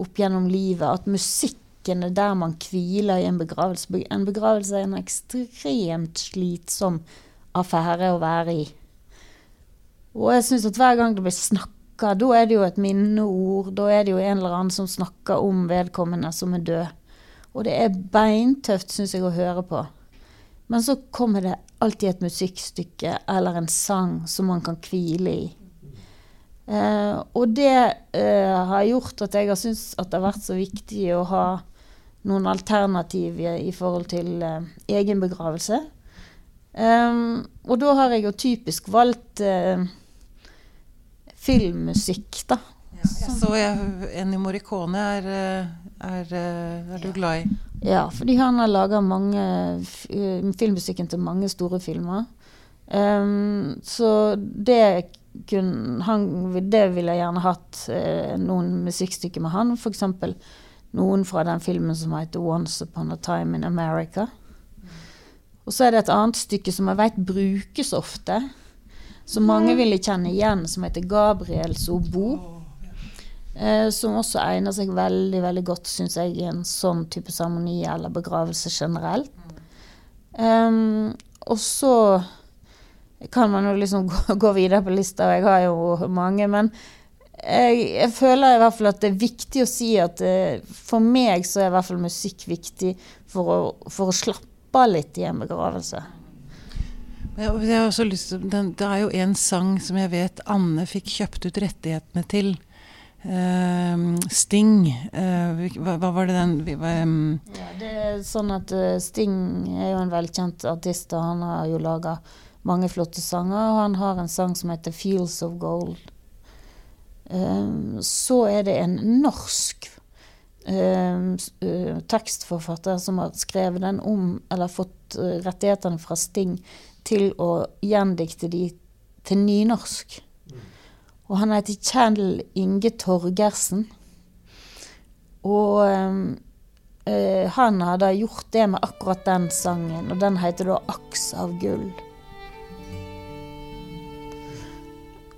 opp gjennom livet, at musikken er der man hviler i en begravelse. En begravelse er en ekstremt slitsom affære å være i. Og jeg syns at hver gang det blir snakka, da er det jo et minneord. Da er det jo en eller annen som snakker om vedkommende som er død. Og det er beintøft, syns jeg, å høre på. Men så kommer det alltid et musikkstykke eller en sang som man kan hvile i. Eh, og det eh, har gjort at jeg har syntes at det har vært så viktig å ha noen alternativ i, forhold til eh, egen begravelse. Um, og da har jeg jo typisk valgt eh, filmmusikk, da. Jeg så jeg, Ennio Morricone er, eh, er, eh, er du glad i? Ja, fordi han har laga eh, filmmusikken til mange store filmer. Um, så det kun, han, det ville jeg gjerne hatt eh, noen musikkstykker med han. F.eks. noen fra den filmen som heter 'Once Upon a Time in America'. Og så er det et annet stykke som jeg vet brukes ofte, som mange ville kjenne igjen, som heter 'Gabriels obo'. Eh, som også egner seg veldig veldig godt, syns jeg, i en sånn type seremoni eller begravelse generelt. Um, og så kan man jo liksom <laughs> gå, gå videre på lista, og jeg har jo mange, men jeg, jeg føler i hvert fall at det er viktig å si at eh, for meg så er i hvert fall musikk viktig for å, for å slappe av litt i en begravelse. Lyst det er jo en sang som jeg vet Anne fikk kjøpt ut rettighetene til. Uh, Sting. uh, hva, hva var det den hva, um? Ja, det er sånn at uh, Sting er jo en velkjent artist, og han har jo laga mange flotte sanger. Og han har en sang som heter 'Fields of Gold'. Um, så er det en norsk eh, eh, tekstforfatter som har skrevet den om, eller fått eh, rettighetene fra Sting til å gjendikte de til nynorsk. Og han heter Kjell Inge Torgersen. Og eh, han hadde gjort det med akkurat den sangen, og den heter da 'Aks av gull'.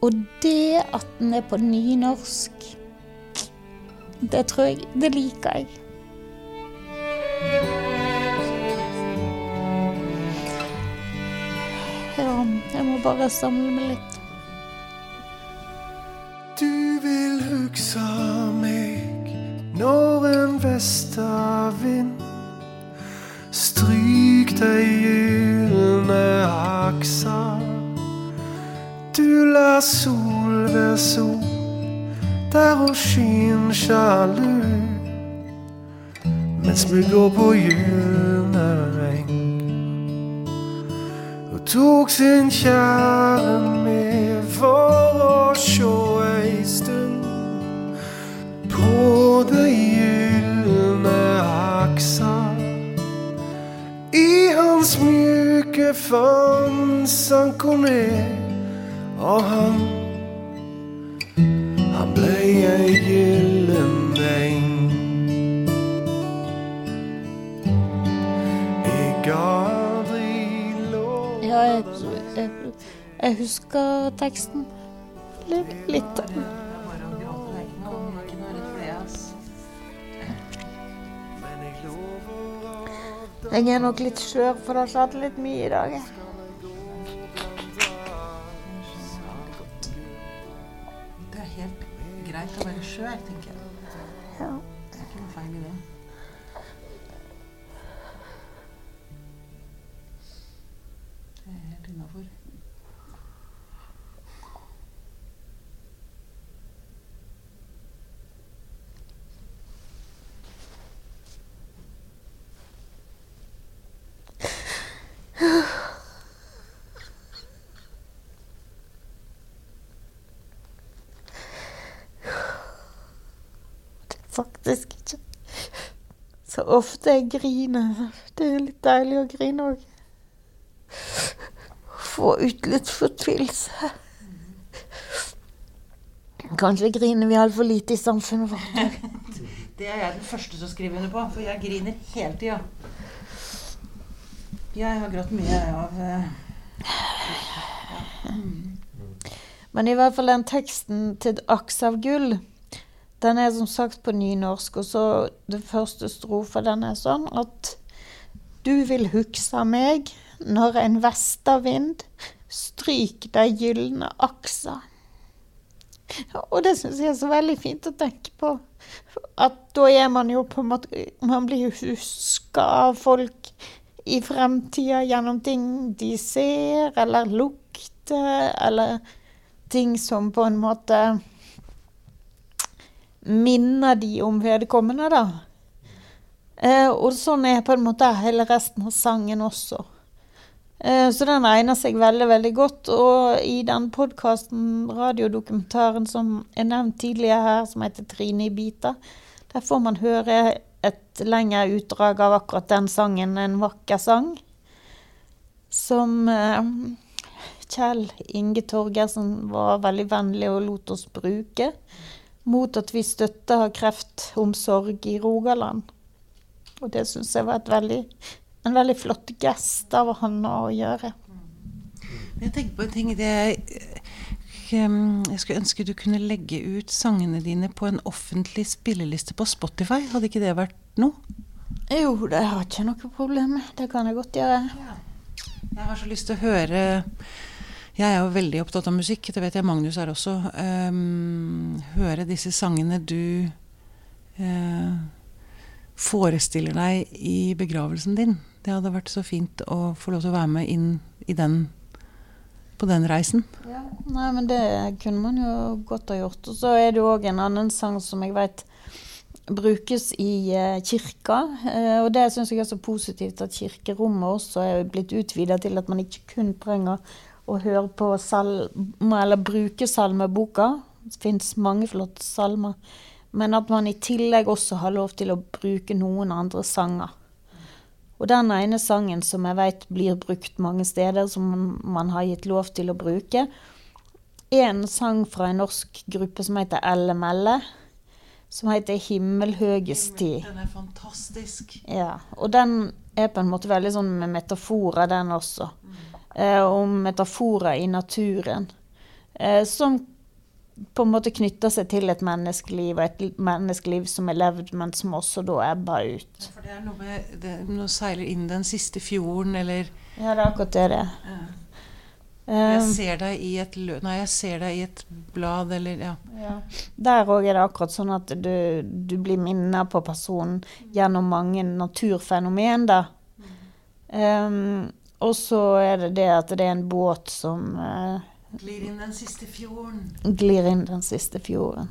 Og det at den er på nynorsk, det tror jeg Det liker jeg. Ja, jeg må bare samle meg litt. Du vil hugsa meg når en vestavind stryk dei gylne aksa. Du la sol ved sol der hun skin sjalu mens vi går på gylne eng. Og tok sin kjære med for å sjå ei stund på det gylne aksa. I hans mjuke favn sank hun ned, og han Han blei ei gyllen eng. Jeg ga aldri lov Ja, jeg, jeg, jeg husker teksten. Litt. Jeg er nok litt skjør, for det har skjedd litt mye i dag. Er helt greit å være skjør, tenker jeg. Ja. Det er ikke noe feil i det. Det er helt innafor. Faktisk ikke. Så ofte jeg griner. Det er litt deilig å grine òg. Få ut litt fortvilelse. Kanskje griner vi altfor lite i samfunnet vårt. <laughs> Det er jeg den første som skriver under på, for jeg griner hele tida. Jeg har grått mye av eh, Men i hvert fall den teksten til 'Aks av gull', den er som sagt på nynorsk. Og så det første strofa, den er sånn at Du vil hugsa meg når en vestavind stryk de gylne aksa. Og det syns jeg er så veldig fint å tenke på. At da er man jo på en måte Man blir jo huska av folk i fremtida gjennom ting de ser eller lukter, eller ting som på en måte minner de om vedkommende, da. Eh, og sånn er på en måte hele resten av sangen også. Eh, så den egner seg veldig, veldig godt. Og i den podkasten, radiodokumentaren som er nevnt tidligere her, som heter 'Trine i biter', der får man høre et lengre utdrag av akkurat den sangen, 'En vakker sang', som eh, Kjell Inge Torgersen var veldig vennlig og lot oss bruke mot at vi støtta kreftomsorg i Rogaland. Og det syns jeg var veldig, en veldig flott gest av han å gjøre. Jeg tenker på en ting det ehm, Jeg skulle ønske du kunne legge ut sangene dine på en offentlig spilleliste på Spotify. Hadde ikke det vært noe? Jo, det har ikke noe problem med. Det kan jeg godt gjøre. Jeg har så lyst til å høre Jeg er jo veldig opptatt av musikk, det vet jeg Magnus er også. Ehm, høre disse sangene du eh, forestiller deg i begravelsen din. Det hadde vært så fint å få lov til å være med inn i den på den reisen. Nei, men det kunne man jo godt ha gjort. Og så er det jo òg en annen sang som jeg vet brukes i eh, kirka. Eh, og det syns jeg er så positivt at kirkerommet også er blitt utvida til at man ikke kun trenger å høre på salmer, eller bruke salmeboka. Det fins mange flotte salmer. men at man i tillegg også har lov til å bruke noen andre sanger. Og den ene sangen som jeg vet blir brukt mange steder, som man har gitt lov til å bruke, er en sang fra en norsk gruppe som heter Elle Melle, som heter 'Himmelhøges tid'. Den er fantastisk. Ja, og den er på en måte veldig sånn med metaforer, den også. Eh, om metaforer i naturen. Eh, som på en måte knytter seg til et menneskeliv, og et menneskeliv som er levd, men som også da ebber ut. For det er noe med det, Nå seiler inn den siste fjorden, eller Ja, det er akkurat det det er. Jeg Eh, ser deg i et lø... Nei, jeg ser deg i et blad, eller ja. ja. Der òg er det akkurat sånn at du, du blir minnet på personen gjennom mange naturfenomen, da. Um, og så er det det at det er en båt som eh, Glir inn den siste fjorden. glir inn den siste fjorden.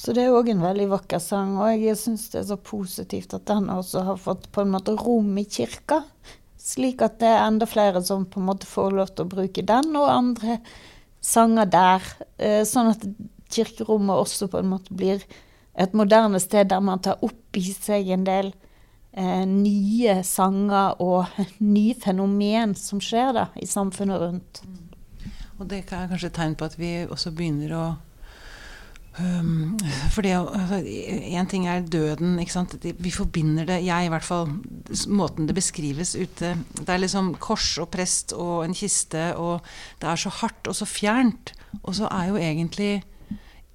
Så det er òg en veldig vakker sang, og jeg syns det er så positivt at den også har fått på en måte rom i kirka. Slik at det er enda flere som på en måte får lov til å bruke den, og andre sanger der. Eh, Sånn at kirkerommet også på en måte blir et moderne sted der man tar opp i seg en del eh, nye sanger og <laughs> nye fenomen som skjer da i samfunnet rundt. Og det er kanskje et tegn på at vi også begynner å um, For det En ting er døden, ikke sant. Vi forbinder det Jeg, i hvert fall. Måten det beskrives ute Det er liksom kors og prest og en kiste, og det er så hardt og så fjernt. Og så er jo egentlig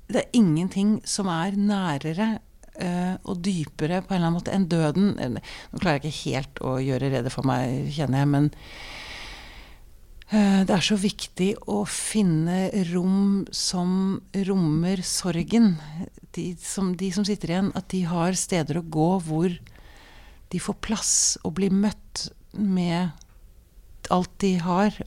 Det er ingenting som er nærere og dypere på en eller annen måte enn døden. Nå klarer jeg ikke helt å gjøre rede for meg, kjenner jeg, men Eh, Det er så viktig å finne rom som rommer sorgen. De som, de som sitter igjen, at de har steder å gå hvor de får plass og blir møtt med alt de har.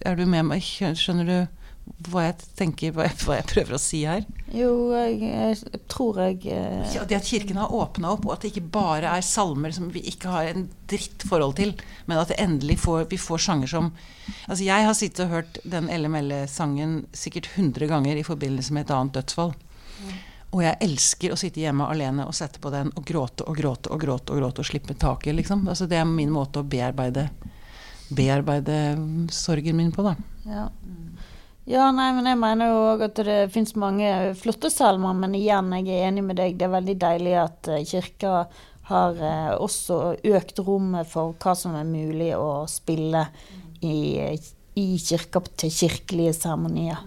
Er du med meg? Skjønner du hva jeg tenker, hva jeg, hva jeg prøver å si her? Jo, jeg, jeg tror jeg eh, Ja, Det at kirken har åpna opp, og at det ikke bare er salmer som vi ikke har en dritt forhold til, men at endelig får, vi får sanger som Altså, jeg har sittet og hørt den LML-sangen sikkert 100 ganger i forbindelse med et annet dødsfall. Og jeg elsker å sitte hjemme alene og sette på den og gråte og gråte og gråte og gråte og slippe taket, liksom. Altså, det er min måte å bearbeide, bearbeide sorgen min på, da. ja. Ja, nei, men jeg mener jo òg at det fins mange flotte salmer, men igjen, jeg er enig med deg. Det er veldig deilig at eh, kirka har eh, også økt rommet for hva som er mulig å spille i, i kirka til kirkelige seremonier.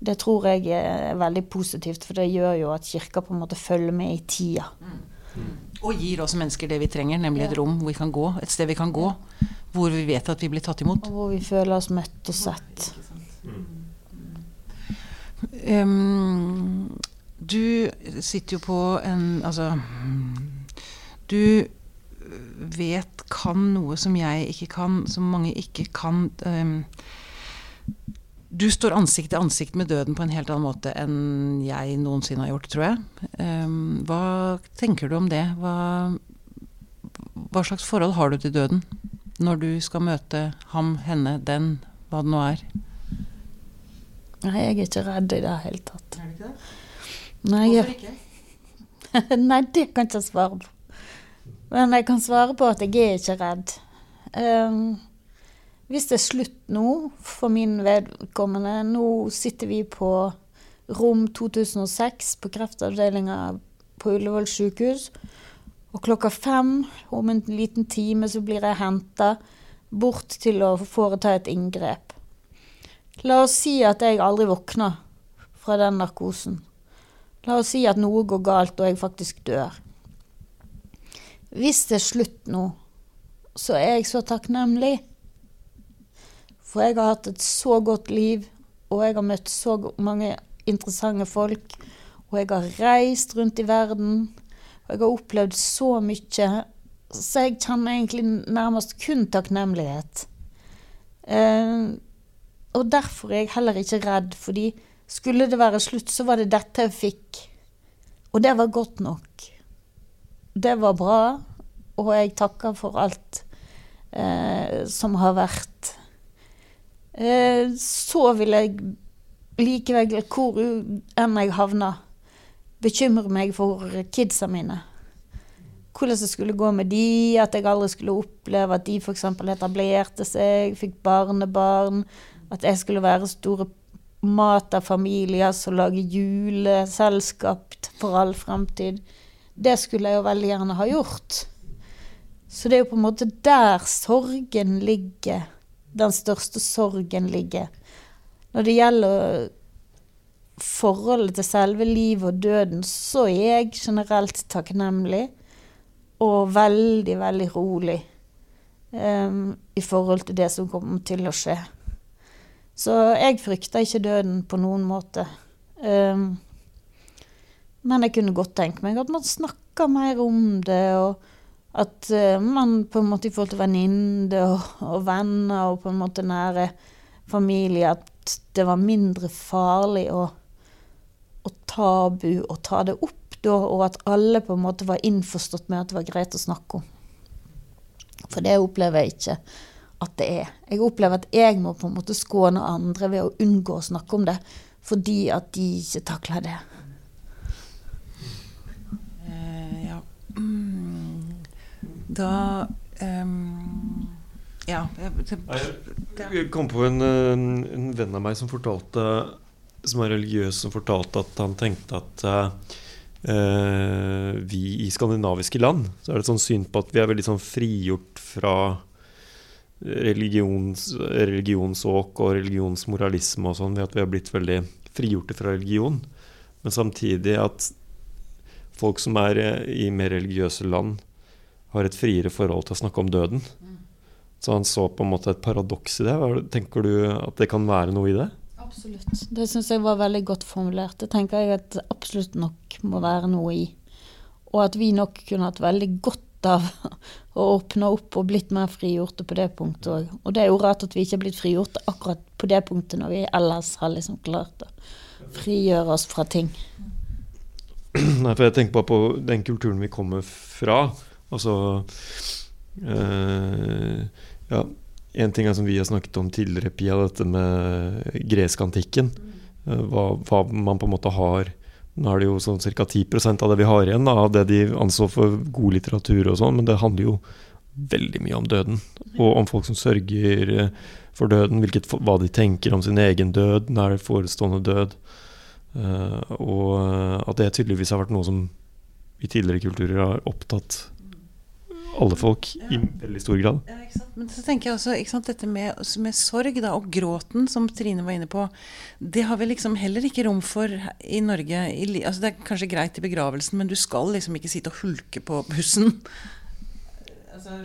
Det tror jeg er veldig positivt, for det gjør jo at kirka på en måte følger med i tida. Og gir oss mennesker det vi trenger, nemlig et rom hvor vi kan gå. Et sted vi kan gå. Hvor vi vet at vi blir tatt imot. Og hvor vi føler oss møtt og sett. Um, du sitter jo på en Altså Du vet, kan noe som jeg ikke kan, som mange ikke kan. Um, du står ansikt til ansikt med døden på en helt annen måte enn jeg noensinne har gjort, tror jeg. Um, hva tenker du om det? Hva, hva slags forhold har du til døden? Når du skal møte ham, henne, den, hva det nå er. Nei, jeg er ikke redd i det hele tatt. Er du ikke det? Nei, Hvorfor ikke? <laughs> Nei, det kan jeg ikke svare på. Men jeg kan svare på at jeg er ikke redd. Um, hvis det er slutt nå, for min vedkommende Nå sitter vi på rom 2006 på kreftavdelinga på Ullevål sykehus. Og klokka fem, om en liten time, så blir jeg henta bort til å foreta et inngrep. La oss si at jeg aldri våkner fra den narkosen. La oss si at noe går galt og jeg faktisk dør. Hvis det er slutt nå, så er jeg så takknemlig. For jeg har hatt et så godt liv, og jeg har møtt så mange interessante folk. Og jeg har reist rundt i verden, og jeg har opplevd så mye. Så jeg kjenner egentlig nærmest kun takknemlighet. Eh, og derfor er jeg heller ikke redd, fordi skulle det være slutt, så var det dette jeg fikk. Og det var godt nok. Det var bra, og jeg takker for alt eh, som har vært. Eh, så vil jeg likevel, hvor enn jeg havner, bekymre meg for kidsa mine. Hvordan det skulle gå med de, at jeg aldri skulle oppleve at de f.eks. etablerte seg, fikk barnebarn, at jeg skulle være store mat av familier som lager juleselskap for all fremtid. Det skulle jeg jo veldig gjerne ha gjort. Så det er jo på en måte der sorgen ligger. Den største sorgen ligger. Når det gjelder forholdet til selve livet og døden, så er jeg generelt takknemlig og veldig, veldig rolig um, i forhold til det som kommer til å skje. Så jeg frykter ikke døden på noen måte. Um, men jeg kunne godt tenke meg at man snakker mer om det, og at eh, man på en måte i forhold til venninner og, og venner og på en måte nære familie, at det var mindre farlig å, å tabu å ta det opp da, og at alle på en måte var innforstått med at det var greit å snakke om. For det opplever jeg ikke at det er. Jeg opplever at jeg må på en måte skåne andre ved å unngå å snakke om det, fordi at de ikke takler det. Eh, ja. Mm. Da um, Ja. Jeg, kom på en, en venn av meg som fortalte Som er religiøs, som fortalte at han tenkte at uh, vi i skandinaviske land så er det et sånn syn på at vi er veldig sånn frigjort fra religions, religionsåk og religionsmoralisme og sånn, ved at vi har blitt veldig frigjorte fra religion. Men samtidig at folk som er eh, i mer religiøse land, har et friere forhold til å snakke om døden. Så han så på en måte et paradoks i det. Hva- Tenker du at det kan være noe i det? Absolutt. Det syns jeg var veldig godt formulert. Det tenker jeg at absolutt nok må være noe i. Og at vi nok kunne hatt veldig godt av å åpne opp og blitt mer frigjorte på det punktet òg. Og det er jo rart at vi ikke er blitt frigjorte akkurat på det punktet når vi ellers har liksom klart å frigjøre oss fra ting. <clears throat> Nei, for jeg tenker bare på den kulturen vi kommer fra. Altså øh, Ja, en ting er som vi har snakket om tidligere, Pia, dette med gresk-antikken. Eh, hva, hva man på en måte har Nå er det jo sånn ca. 10% av det vi har igjen, da, av det de anså for god litteratur og sånn, men det handler jo veldig mye om døden. Og om folk som sørger eh, for døden, hvilket, hva de tenker om sin egen død, nær forestående død. Uh, og at det tydeligvis har vært noe som i tidligere kulturer har opptatt alle folk i veldig stor grad. Ja? Men så tenker jeg også, sant, dette med, med sorg da, og gråten, som Trine var inne på, det har vi liksom heller ikke rom for i Norge. I, altså, det er kanskje greit i begravelsen, men du skal liksom ikke sitte og hulke på bussen. Altså,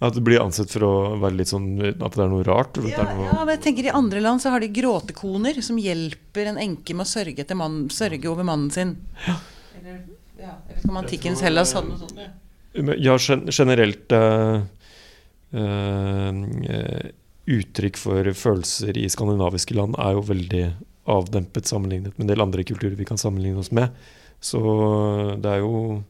At det blir ansett for å være litt sånn At det er noe rart. Ja, noe, ja, men jeg tenker I andre land så har de gråtekoner som hjelper en enke med å sørge, mann, sørge over mannen sin. Eller, ja, jeg vet ikke om antikkens Hellas hadde noe sånt. Ja. Ja, generelt uh, uh, Uttrykk for følelser i skandinaviske land er jo veldig avdempet sammenlignet med en del andre kulturer vi kan sammenligne oss med. Så det er jo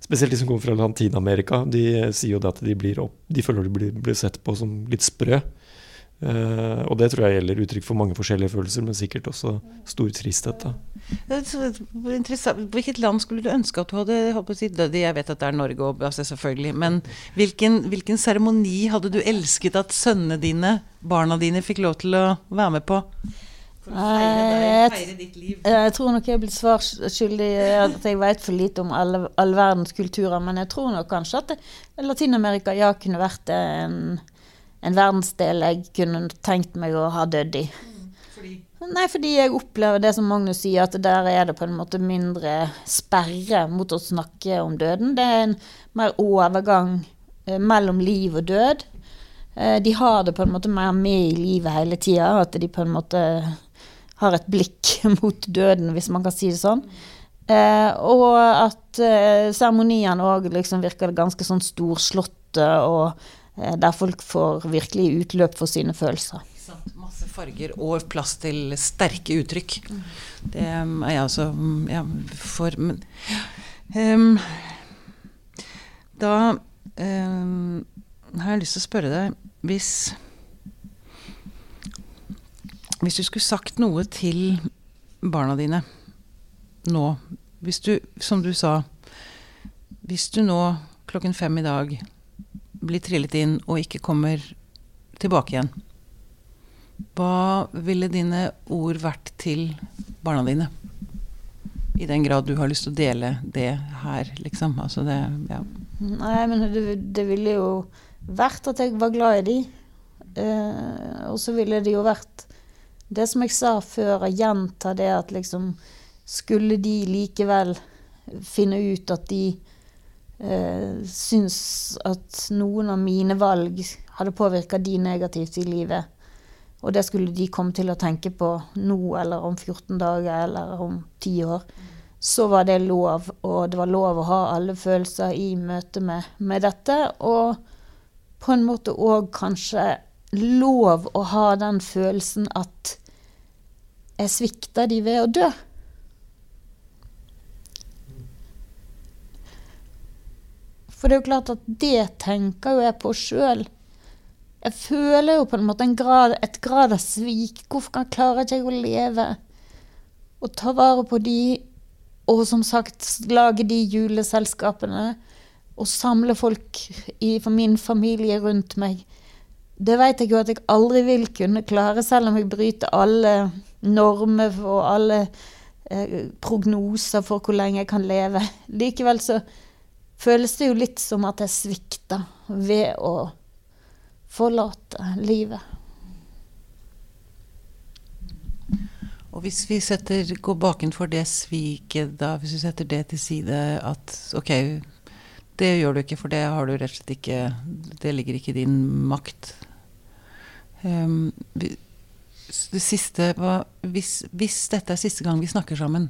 Spesielt de som kommer fra Latin-Amerika, de sier jo det at de, opp, de føler de blir, blir sett på som litt sprø. Eh, og det tror jeg gjelder uttrykk for mange forskjellige følelser, men sikkert også stor tristhet. Da. Det er så. Hvilket land skulle du ønske at du hadde holdt på å si, dødd i? Jeg vet at det er Norge, og, altså, selvfølgelig. Men hvilken hvilken seremoni hadde du elsket at sønnene dine, barna dine, fikk lov til å være med på? For å feire Eh, feire ditt liv. Jeg tror nok jeg er blitt svarskyldig at jeg vet for lite om all, all verdens kulturer, men jeg tror nok kanskje at Latin-Amerika ja kunne vært en, en verdensdel jeg kunne tenkt meg å ha dødd i. Fordi Nei, fordi jeg opplever det som Magnus sier, at der er det på en måte mindre sperre mot å snakke om døden. Det er en mer overgang eh, mellom liv og død. Eh, de har det på en måte mer med i livet hele tida, at de på en måte har et blikk <laughs> mot døden, hvis man kan si det sånn. Eh, og at seremoniene òg liksom virker ganske sånn storslåtte, og der folk får virkelig utløp for sine følelser. masse farger og plass til sterke uttrykk. Det um, er jeg også um, ja, for Men um, da um, har jeg lyst til å spørre deg Hvis Hvis du skulle sagt noe til barna dine nå Hvis du, som du sa Hvis du nå klokken fem i dag blir trillet inn og ikke kommer tilbake igjen, hva ville dine ord vært til barna dine? I den grad du har lyst til å dele det her, liksom. Altså det Ja. Nei, men det, det ville jo vært at jeg var glad i de. Eh, og så ville det jo vært det som jeg sa før, å gjenta det at liksom Skulle de likevel finne ut at de eh, syns at noen av mine valg hadde påvirka de negativt i livet, og det skulle de komme til å tenke på nå eller om 14 dager eller om 10 år, så var det lov, og det var lov å ha alle følelser i møte med, med dette. Og på en måte òg kanskje lov å ha den følelsen at jeg svikter de ved å dø. For det er jo klart at det tenker jo jeg på sjøl. Jeg føler jo på en måte en grad, et grad av svik. Hvorfor klarer ikke jeg å leve og ta vare på de, og som sagt lage de juleselskapene og samle folk i for min familie rundt meg? Det vet jeg jo at jeg aldri vil kunne klare, selv om jeg bryter alle normer og alle eh, prognoser for hvor lenge jeg kan leve. Likevel så føles det jo litt som at jeg svikter ved å forlate livet. Og hvis vi setter, går bakenfor det sviket, da, hvis vi setter det til side at ok, det gjør du ikke, for det har du rett og slett ikke Det ligger ikke i din makt. Um, det siste var hvis, hvis dette er siste gang vi snakker sammen,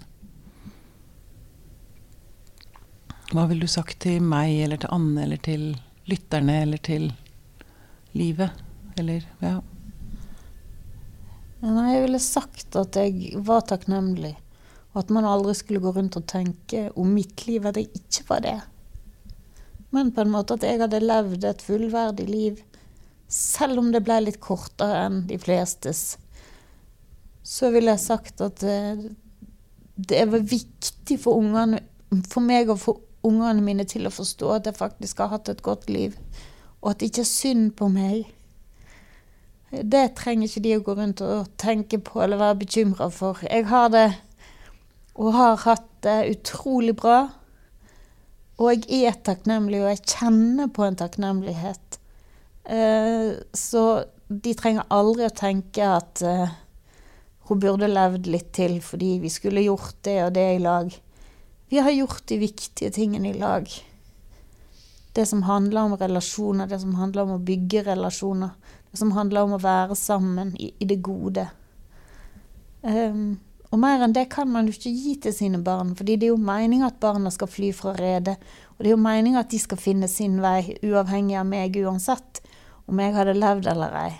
hva ville du sagt til meg eller til Anne eller til lytterne eller til livet? Eller ja. Nei, jeg ville sagt at jeg var takknemlig, og at man aldri skulle gå rundt og tenke om mitt liv at jeg ikke var det. Men på en måte at jeg hadde levd et fullverdig liv, selv om det ble litt kortere enn de flestes. Så ville jeg sagt at det, det var viktig for ungene, for meg og for ungene mine til å forstå at jeg faktisk har hatt et godt liv, og at det ikke er synd på meg. Det trenger ikke de å gå rundt og tenke på eller være bekymra for. Jeg har det, og har hatt det, utrolig bra. Og jeg er takknemlig, og jeg kjenner på en takknemlighet. Eh, så de trenger aldri å tenke at eh, hun burde levd litt til fordi vi skulle gjort det og det i lag. Vi har gjort de viktige tingene i lag. Det som handler om relasjoner, det som handler om å bygge relasjoner. Det som handler om å være sammen i, i det gode. Um, og mer enn det kan man jo ikke gi til sine barn, fordi det er jo meninga at barna skal fly fra redet. Og det er jo meninga at de skal finne sin vei, uavhengig av meg uansett om jeg hadde levd eller ei.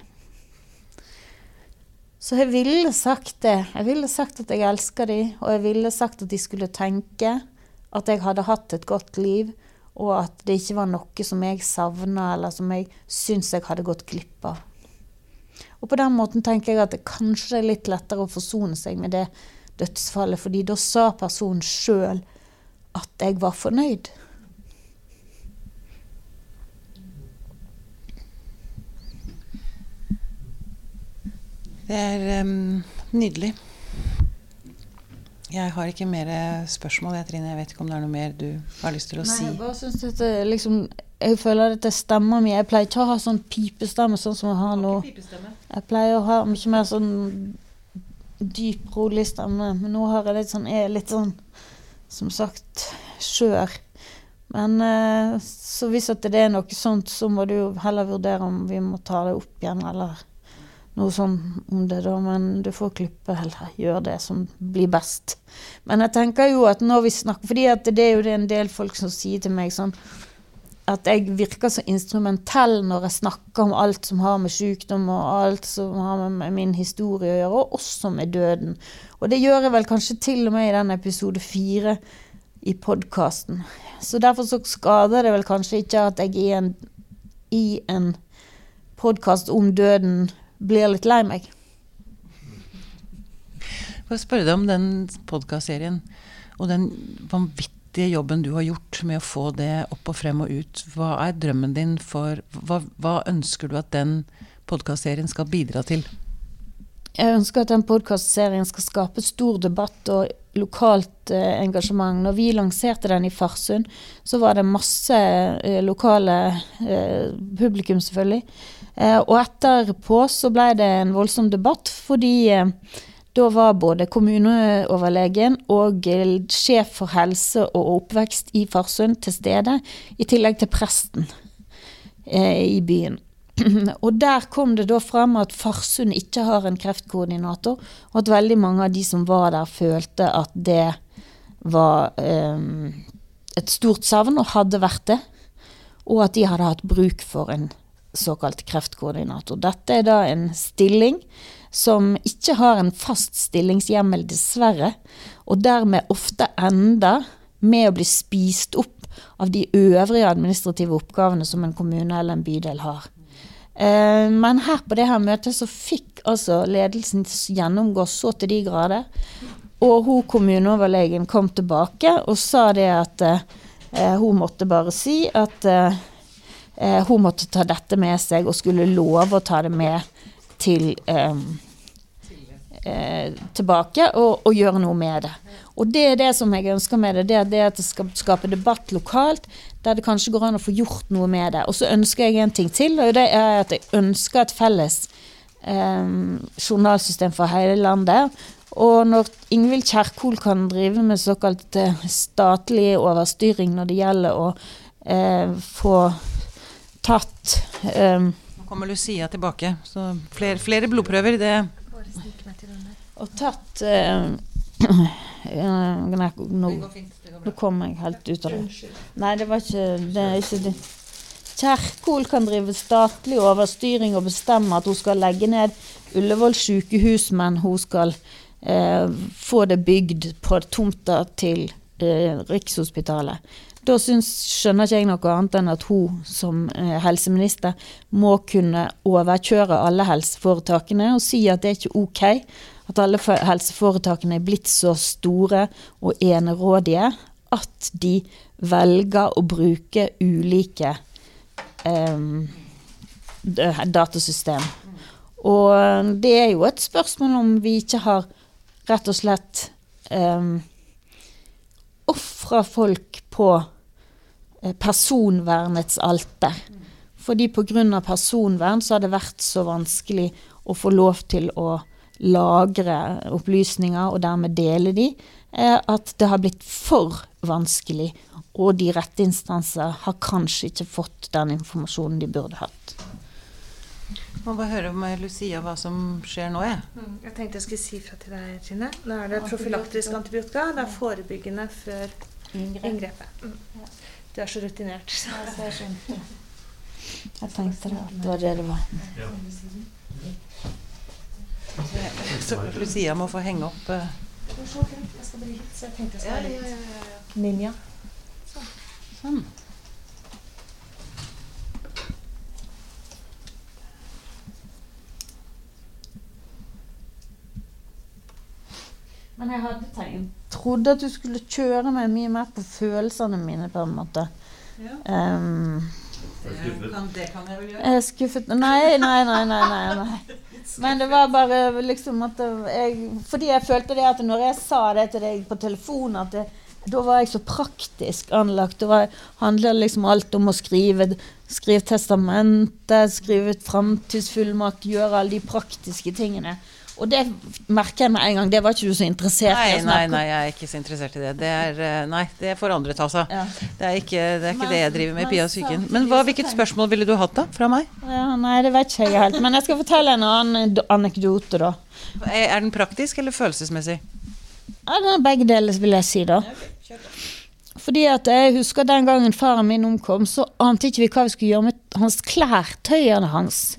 Så jeg ville sagt det. Jeg ville sagt at jeg elsker dem, og jeg ville sagt at de skulle tenke at jeg hadde hatt et godt liv, og at det ikke var noe som jeg savna, eller som jeg syns jeg hadde gått glipp av. Og på den måten tenker jeg at det kanskje er litt lettere å forsone seg med det dødsfallet, fordi da sa personen sjøl at jeg var fornøyd. Det er um, nydelig. Jeg har ikke mer spørsmål, jeg, Trine. Jeg vet ikke om det er noe mer du har lyst til å si. Nei, jeg bare synes dette liksom Jeg føler at det stemmer mye. Jeg pleier ikke å ha sånn pipestemme sånn som jeg har nå. Jeg pleier å ha mye mer sånn dyp, rolig stemme, men nå har jeg litt sånn, er litt sånn som sagt skjør. Men eh, så hvis at det er noe sånt, så må du jo heller vurdere om vi må ta det opp igjen, eller noe sånn om det, da. Men du får klippe eller gjøre det som blir best. Men jeg tenker jo at når vi snakker fordi det er jo det en del folk som sier til meg sånn at jeg virker så instrumentell når jeg snakker om alt som har med sykdom og alt som har med min historie å gjøre, og også med døden. Og det gjør jeg vel kanskje til og med i den episode fire i podkasten. Så derfor så skader det vel kanskje ikke at jeg i en, i en podkast om døden blir litt lei meg. Får jeg spørre deg om den podkastserien og den vanvittige jobben du har gjort med å få det opp og frem og ut. Hva er drømmen din for Hva, hva ønsker du at den podkastserien skal bidra til? Jeg ønsker at den podkastserien skal skape stor debatt og lokalt eh, engasjement. Når vi lanserte den i Farsund, så var det masse eh, lokale eh, publikum, selvfølgelig. Eh, og etterpå så ble det en voldsom debatt, fordi eh, da var både kommuneoverlegen og eh, sjef for helse og oppvekst i Farsund til stede, i tillegg til presten i byen. <clears throat> Og der kom det da frem at Farsund ikke har en kreftkoordinator, og at veldig mange av de som var der, følte at det var um, et stort savn, og hadde vært det. Og at de hadde hatt bruk for en såkalt kreftkoordinator. Dette er da en stilling som ikke har en fast stillingshjemmel, dessverre, og dermed ofte ender med å bli spist opp av de øvrige administrative oppgavene som en kommune eller en bydel har. Eh, Men her på det her møtet så fikk altså ledelsen gjennomgå så til de grader. Og hun kommuneoverlegen kom tilbake og sa det at eh, hun måtte bare si at eh, hun måtte ta dette med seg og skulle love å ta det med til eh, eh, tilbake og, og gjøre noe med det. Og det er det som jeg ønsker med det. Det er det at det skal skape debatt lokalt, der det kanskje går an å få gjort noe med det. Og så ønsker jeg en ting til, og det er at jeg ønsker et felles eh, journalsystem for hele landet. Og når Ingvild Kjerkol kan drive med såkalt eh, statlig overstyring når det gjelder å eh, få tatt um, Nå kommer Lucia tilbake, så flere, flere blodprøver, det. Og tatt eh, <clears throat> eh, nei, nå, nå kom jeg helt ut av det. Nei, det var ikke det. Er ikke det. Kjerkol kan drive statlig overstyring og bestemme at hun skal legge ned Ullevål sykehus, men hun skal eh, få det bygd på tomta til eh, Rikshospitalet. Da synes, skjønner ikke jeg noe annet enn at hun som eh, helseminister må kunne overkjøre alle helseforetakene og si at det er ikke ok at alle helseforetakene er blitt så store og enerådige at de velger å bruke ulike em, datasystem. Og det er jo et spørsmål om vi ikke har rett og slett um, ofra folk på eh, personvernets alter. Fordi pga. personvern så har det vært så vanskelig å få lov til å lagre opplysninger og dermed dele de, eh, at det har blitt for vanskelig. Og de rette instanser har kanskje ikke fått den informasjonen de burde hatt. Må bare høre med Lucia hva som skjer nå, jeg. Mm, Jeg tenkte jeg skulle si fra til deg, Trine. Nå er det profylaktisk antibiotika. Det er forebyggende før inngrepet. Mm. Du er så rutinert. Jeg tenkte det, at det var det det var. Så Lucia må få henge opp uh... Jeg skal bli litt, så jeg tenkte jeg skulle være litt ninja. sånn. Men jeg hadde tegn. Trodde at du skulle kjøre meg mye mer på følelsene mine, på en måte. Ja. Um, Det kan, det kan jeg vel gjøre. jeg er skuffet Nei, nei, nei, nei, nei, nei. Men det var bare liksom at jeg Fordi jeg følte det at når jeg sa det til deg på telefon, at det, da var jeg så praktisk anlagt. Det var, handler liksom alt om å skrive, skrive testamentet, skrive ut framtidsfullmakt, gjøre alle de praktiske tingene. Og det merker jeg med en gang. Det var ikke du så interessert i Nei, å nei, nei, jeg er ikke så interessert i det. Det er, eh, nei, det får andre ta seg av. Det er ikke det, er ikke Men- det jeg driver med i Pia Syken. Men hva, hvilket spørsmål ville du hatt da, fra meg? Ja, nei, det vet ikke jeg helt. Men jeg skal fortelle en annen anekdote, da. Er den praktisk eller følelsesmessig? Ja, den er begge deler, vil jeg si, da. Fordi at jeg husker den gangen faren min omkom, så ante ikke vi hva vi skulle gjøre med hans klær, tøyene hans.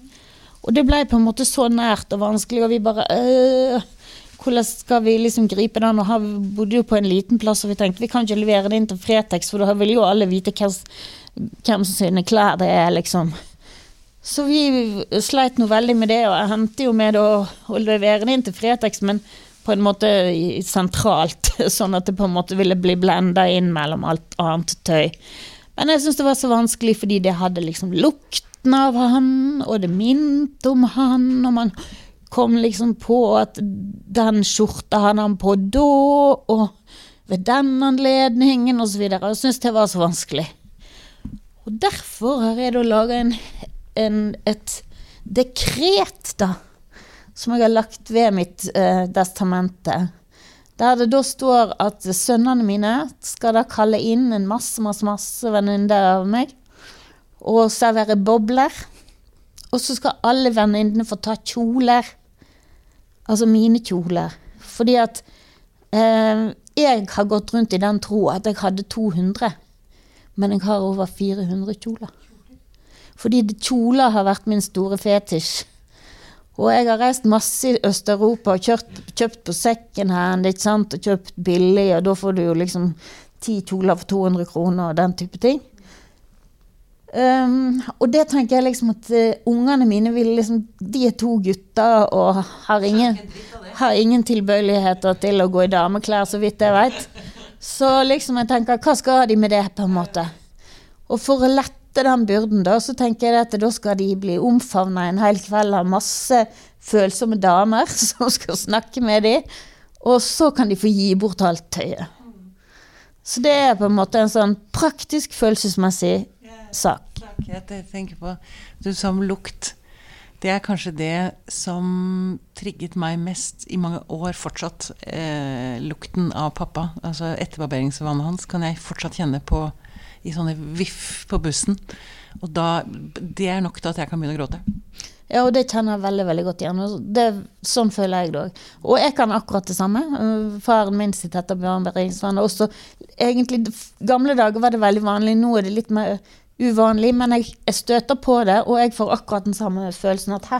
Og det ble på en måte så nært og vanskelig, og vi bare øh, Hvordan skal vi liksom gripe den? Og vi bodde jo på en liten plass, og vi tenkte vi kan ikke levere det inn til Fretex, for da vil jo alle vite hvem, hvem sine klær det er, liksom. Så vi sleit noe veldig med det, og jeg hendte jo med å, å levere det inn til Fretex, men på en måte sentralt, <laughs> sånn at det på en måte ville bli blenda inn mellom alt annet tøy. Men jeg syns det var så vanskelig fordi det hadde liksom lukten av han, og det minte om han, og man kom liksom på at den skjorta hadde han på da, og ved den anledningen, osv. Jeg syntes det var så vanskelig. Og derfor har jeg da laga et dekret, da, som jeg har lagt ved mitt eh, testamente. Der det da står at sønnene mine skal da kalle inn en masse, masse, masse venninner av meg. Og servere bobler. Og så skal alle venninnene få ta kjoler. Altså mine kjoler. Fordi at eh, jeg har gått rundt i den tro at jeg hadde 200. Men jeg har over 400 kjoler. Fordi kjoler har vært min store fetisj. Og jeg har reist masse i Øst-Europa og kjørt, kjøpt på her, ikke sant? og kjøpt billig, og da får du jo liksom ti kjoler for 200 kroner og den type ting. Um, og det tenker jeg liksom at uh, ungene mine vil liksom De er to gutter og har ingen, har ingen tilbøyeligheter til å gå i dameklær, så vidt jeg vet. Så liksom jeg tenker, hva skal de med det, på en måte? Og for å lette den byrden, da, så tenker jeg at da skal de bli omfavna en hel kveld av masse følsomme damer <laughs> som skal snakke med dem. Og så kan de få gi bort alt tøyet. Så det er på en måte en sånn praktisk, følelsesmessig sak. Jeg tenker på Du sa om lukt. Det er kanskje det som trigget meg mest i mange år fortsatt. Eh, lukten av pappa. Altså etterbarberingsvannet hans kan jeg fortsatt kjenne på i sånne viff på bussen. Og da, det er nok til at jeg kan begynne å gråte. Ja, og det kjenner jeg veldig veldig godt igjen. Det, sånn føler jeg det òg. Og jeg kan akkurat det samme. Uh, Faren min sitt etterbarberingsvann. Også egentlig gamle dager var det veldig vanlig, nå er det litt mer uvanlig. Men jeg, jeg støter på det, og jeg får akkurat den samme følelsen at hæ,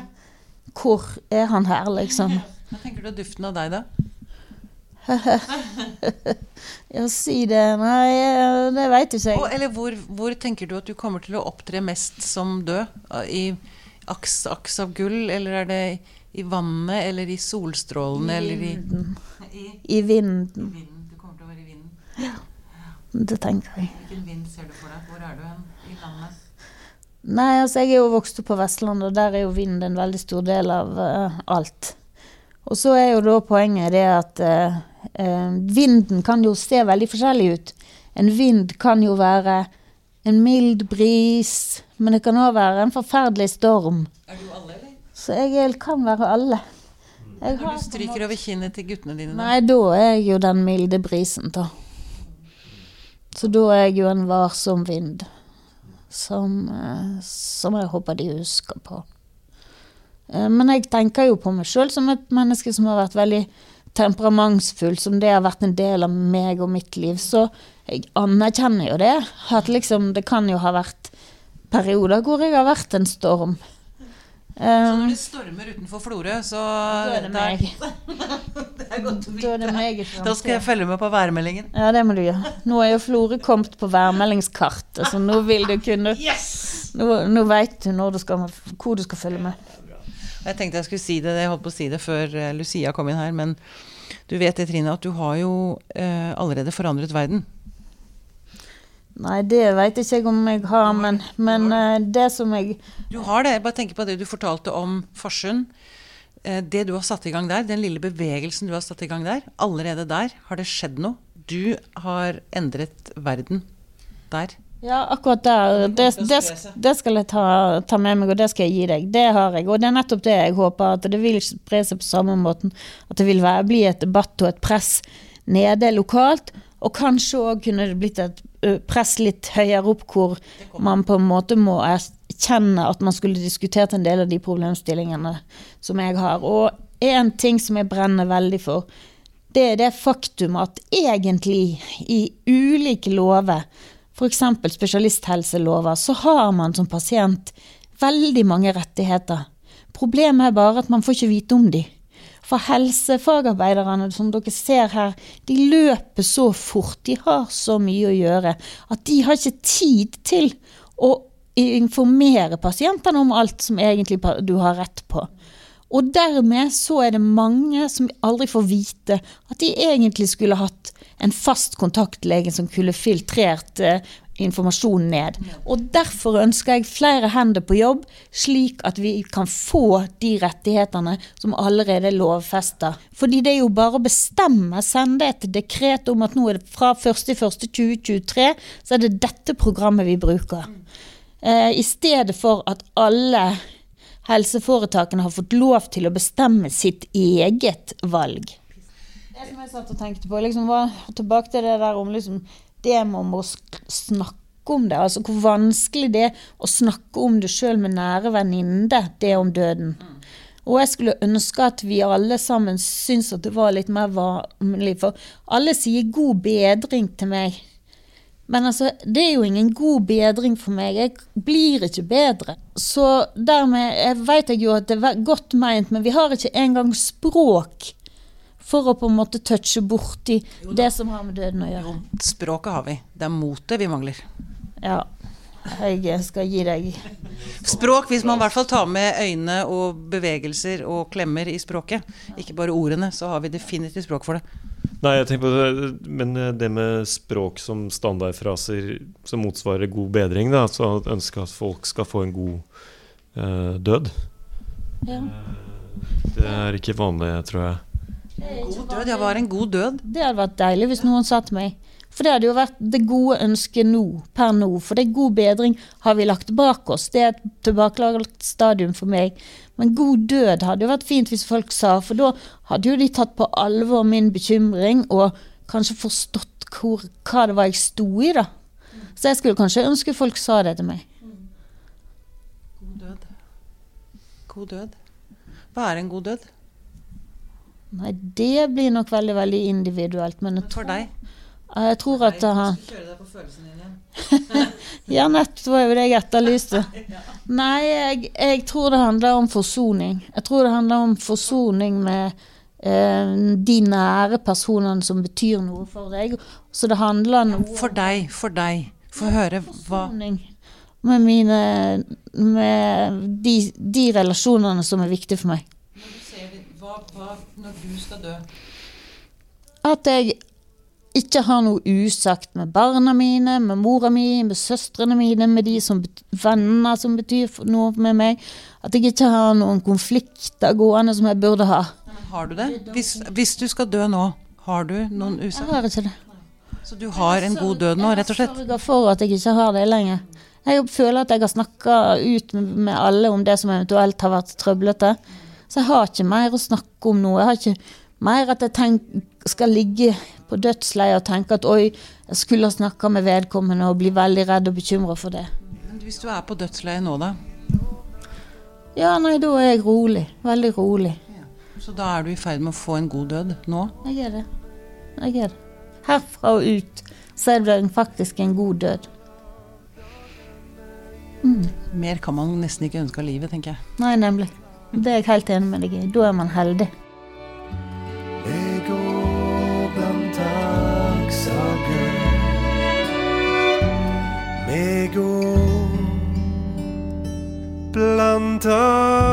hvor er han her, liksom? Hva tenker du om duften av deg, da? <laughs> Ja, si det. Nei, det veit ikke Og, jeg. eller hvor, hvor tenker du at du kommer til å opptre mest som død? I aks, aks av gull, eller er det i vannet, eller i solstrålene, eller i, Vinden. i I vinden. vinden? Du kommer til å være i vinden. Det tenker jeg. Hvilken vind ser du for deg? Hvor er du hen Nei, altså jeg er jo vokst opp på Vestlandet, og der er jo vind en veldig stor del av uh, alt. Og så er jo da poenget det at uh, uh, vinden kan jo se veldig forskjellig ut. En vind kan jo være en mild bris, men det kan òg være en forferdelig storm. Er du alle, eller? Så jeg kan være alle. Jeg Når du stryker over kinnet til guttene dine? da? Nei, da er jeg jo den milde brisen, da. Så da er jeg jo en varsom vind. Som, eh, som jeg håper de husker på. Eh, Men jeg tenker jo på meg sjøl som et menneske som har vært veldig temperamentsfull, som det har vært en del av meg og mitt liv. Så jeg anerkjenner jo det. At liksom, det kan jo ha vært perioder hvor jeg har vært en storm. Så Um, når det stormer utenfor Florø, så da er det meg. Det Da skal jeg følge med på værmeldingen. Ja, det må du gjøre. Nå er jo Florø kommet på værmeldingskartet, så nå vil du kunne Nå, nå veit du du skal, hvor du skal følge med. Jeg tenkte jeg skulle si det, jeg holdt på å si det før eh, Lucia kom inn her, men du vet det, Trine, at du har jo eh, allerede forandret verden. Nei, det veit ikke jeg om jeg har, men, men eh, det som jeg Du har det. Bare tenker på det du fortalte om Farsund. Eh, Det du har satt i gang der, den lille bevegelsen du har satt i gang der, allerede der har det skjedd noe. Du har endret verden der. Ja, akkurat der. Det, det, det skal jeg ta, ta med meg, og det skal jeg gi deg. Det har jeg. Og det er nettopp det jeg håper, at det vil spre seg på samme måten. At det vil være, bli et debatt og et press nede lokalt. Og kanskje òg kunne det blitt et press litt høyere opp, hvor man på en måte må erkjenne at man skulle diskutert en del av de problemstillingene som jeg har. Og én ting som jeg brenner veldig for, det er det faktum at egentlig i ulike lover, f.eks. spesialisthelselover, så har man som pasient veldig mange rettigheter. Problemet er bare at man får ikke vite om de. For helsefagarbeiderne, som dere ser her, de løper så fort, de har så mye å gjøre, at de har ikke tid til å informere pasientene om alt som egentlig du har rett på. Og dermed så er det mange som aldri får vite at de egentlig skulle hatt en fast kontaktlege som kunne filtrert eh, informasjon ned. Og derfor ønsker jeg flere hender på jobb, slik at vi kan få de rettighetene som allerede er lovfesta. Fordi det er jo bare å bestemme, sende et dekret om at nå er det fra 1.1.2023, så er det dette programmet vi bruker. Eh, I stedet for at alle helseforetakene har fått lov til å bestemme sitt eget valg. Det som jeg satt og tenkte på, liksom var tilbake til det der om liksom, det med å snakke om det. Altså hvor vanskelig det er å snakke om det sjøl med nære venninne, det om døden. Og jeg skulle ønske at vi alle sammen syntes at det var litt mer vanlig, for alle sier 'god bedring' til meg. Men altså, det er jo ingen god bedring for meg. Jeg blir ikke bedre. Så dermed jeg vet jeg jo at det er godt meint, men vi har ikke engang språk for å på en måte touche borti det som har med døden å gjøre. Språket har vi. Det er motet vi mangler. Ja, jeg skal gi deg Språk, hvis man i hvert fall tar med øyne og bevegelser og klemmer i språket, ikke bare ordene, så har vi definitivt språk for det. Nei, jeg tenker på det, men eh, det med språk som standardfraser som motsvarer god bedring, da, altså ønske at folk skal få en god eh, død. ja. Det er ikke vanlig, tror jeg. God død, ja, hva er en god død? Det hadde vært deilig hvis noen sa til meg. For det hadde jo vært det gode ønsket nå, per nå. For det er god bedring har vi lagt bak oss. Det er et tilbakelagt stadium for meg. Men god død hadde jo vært fint hvis folk sa, for da hadde jo de tatt på alvor min bekymring og kanskje forstått hvor, hva det var jeg sto i, da. Så jeg skulle kanskje ønske folk sa det til meg. God død. God død. Hva er en god død? Nei, det blir nok veldig, veldig individuelt. Men jeg For tror, deg? jeg tror at følelsen din. <laughs> Ja, nettopp var jo det jeg etterlyste. <laughs> Nei, jeg, jeg tror det handler om forsoning. Jeg tror det handler om forsoning med eh, de nære personene som betyr noe for deg. Så det handler noe For deg, for deg. Få høre hva forsoning med mine Med de, de relasjonene som er viktige for meg. Hva, hva når du skal dø? At jeg ikke har noe usagt med barna mine, med mora mi, med søstrene mine, med de som venner som betyr noe med meg. At jeg ikke har noen konflikter gående som jeg burde ha. Har du det? Hvis, hvis du skal dø nå, har du noen usagt? Jeg har ikke det. Så du har en god død nå, rett og slett? Jeg sørger for at jeg ikke har det lenger. Jeg føler at jeg har snakka ut med, med alle om det som eventuelt har vært trøblete. Så jeg har ikke mer å snakke om nå. Jeg har ikke mer at jeg tenk, skal ligge på dødsleiet og tenke at oi, jeg skulle ha snakka med vedkommende og bli veldig redd og bekymra for det. Men hvis du er på dødsleiet nå, da? Ja, nei, da er jeg rolig. Veldig rolig. Så da er du i ferd med å få en god død nå? Jeg er det. Jeg er det. Herfra og ut så er det faktisk en god død. Mer kan man nesten ikke ønske av livet, tenker jeg. Nei, nemlig. Det er jeg helt enig med deg i. Da er man heldig. Jeg går blant takksaker. Vi går blant taks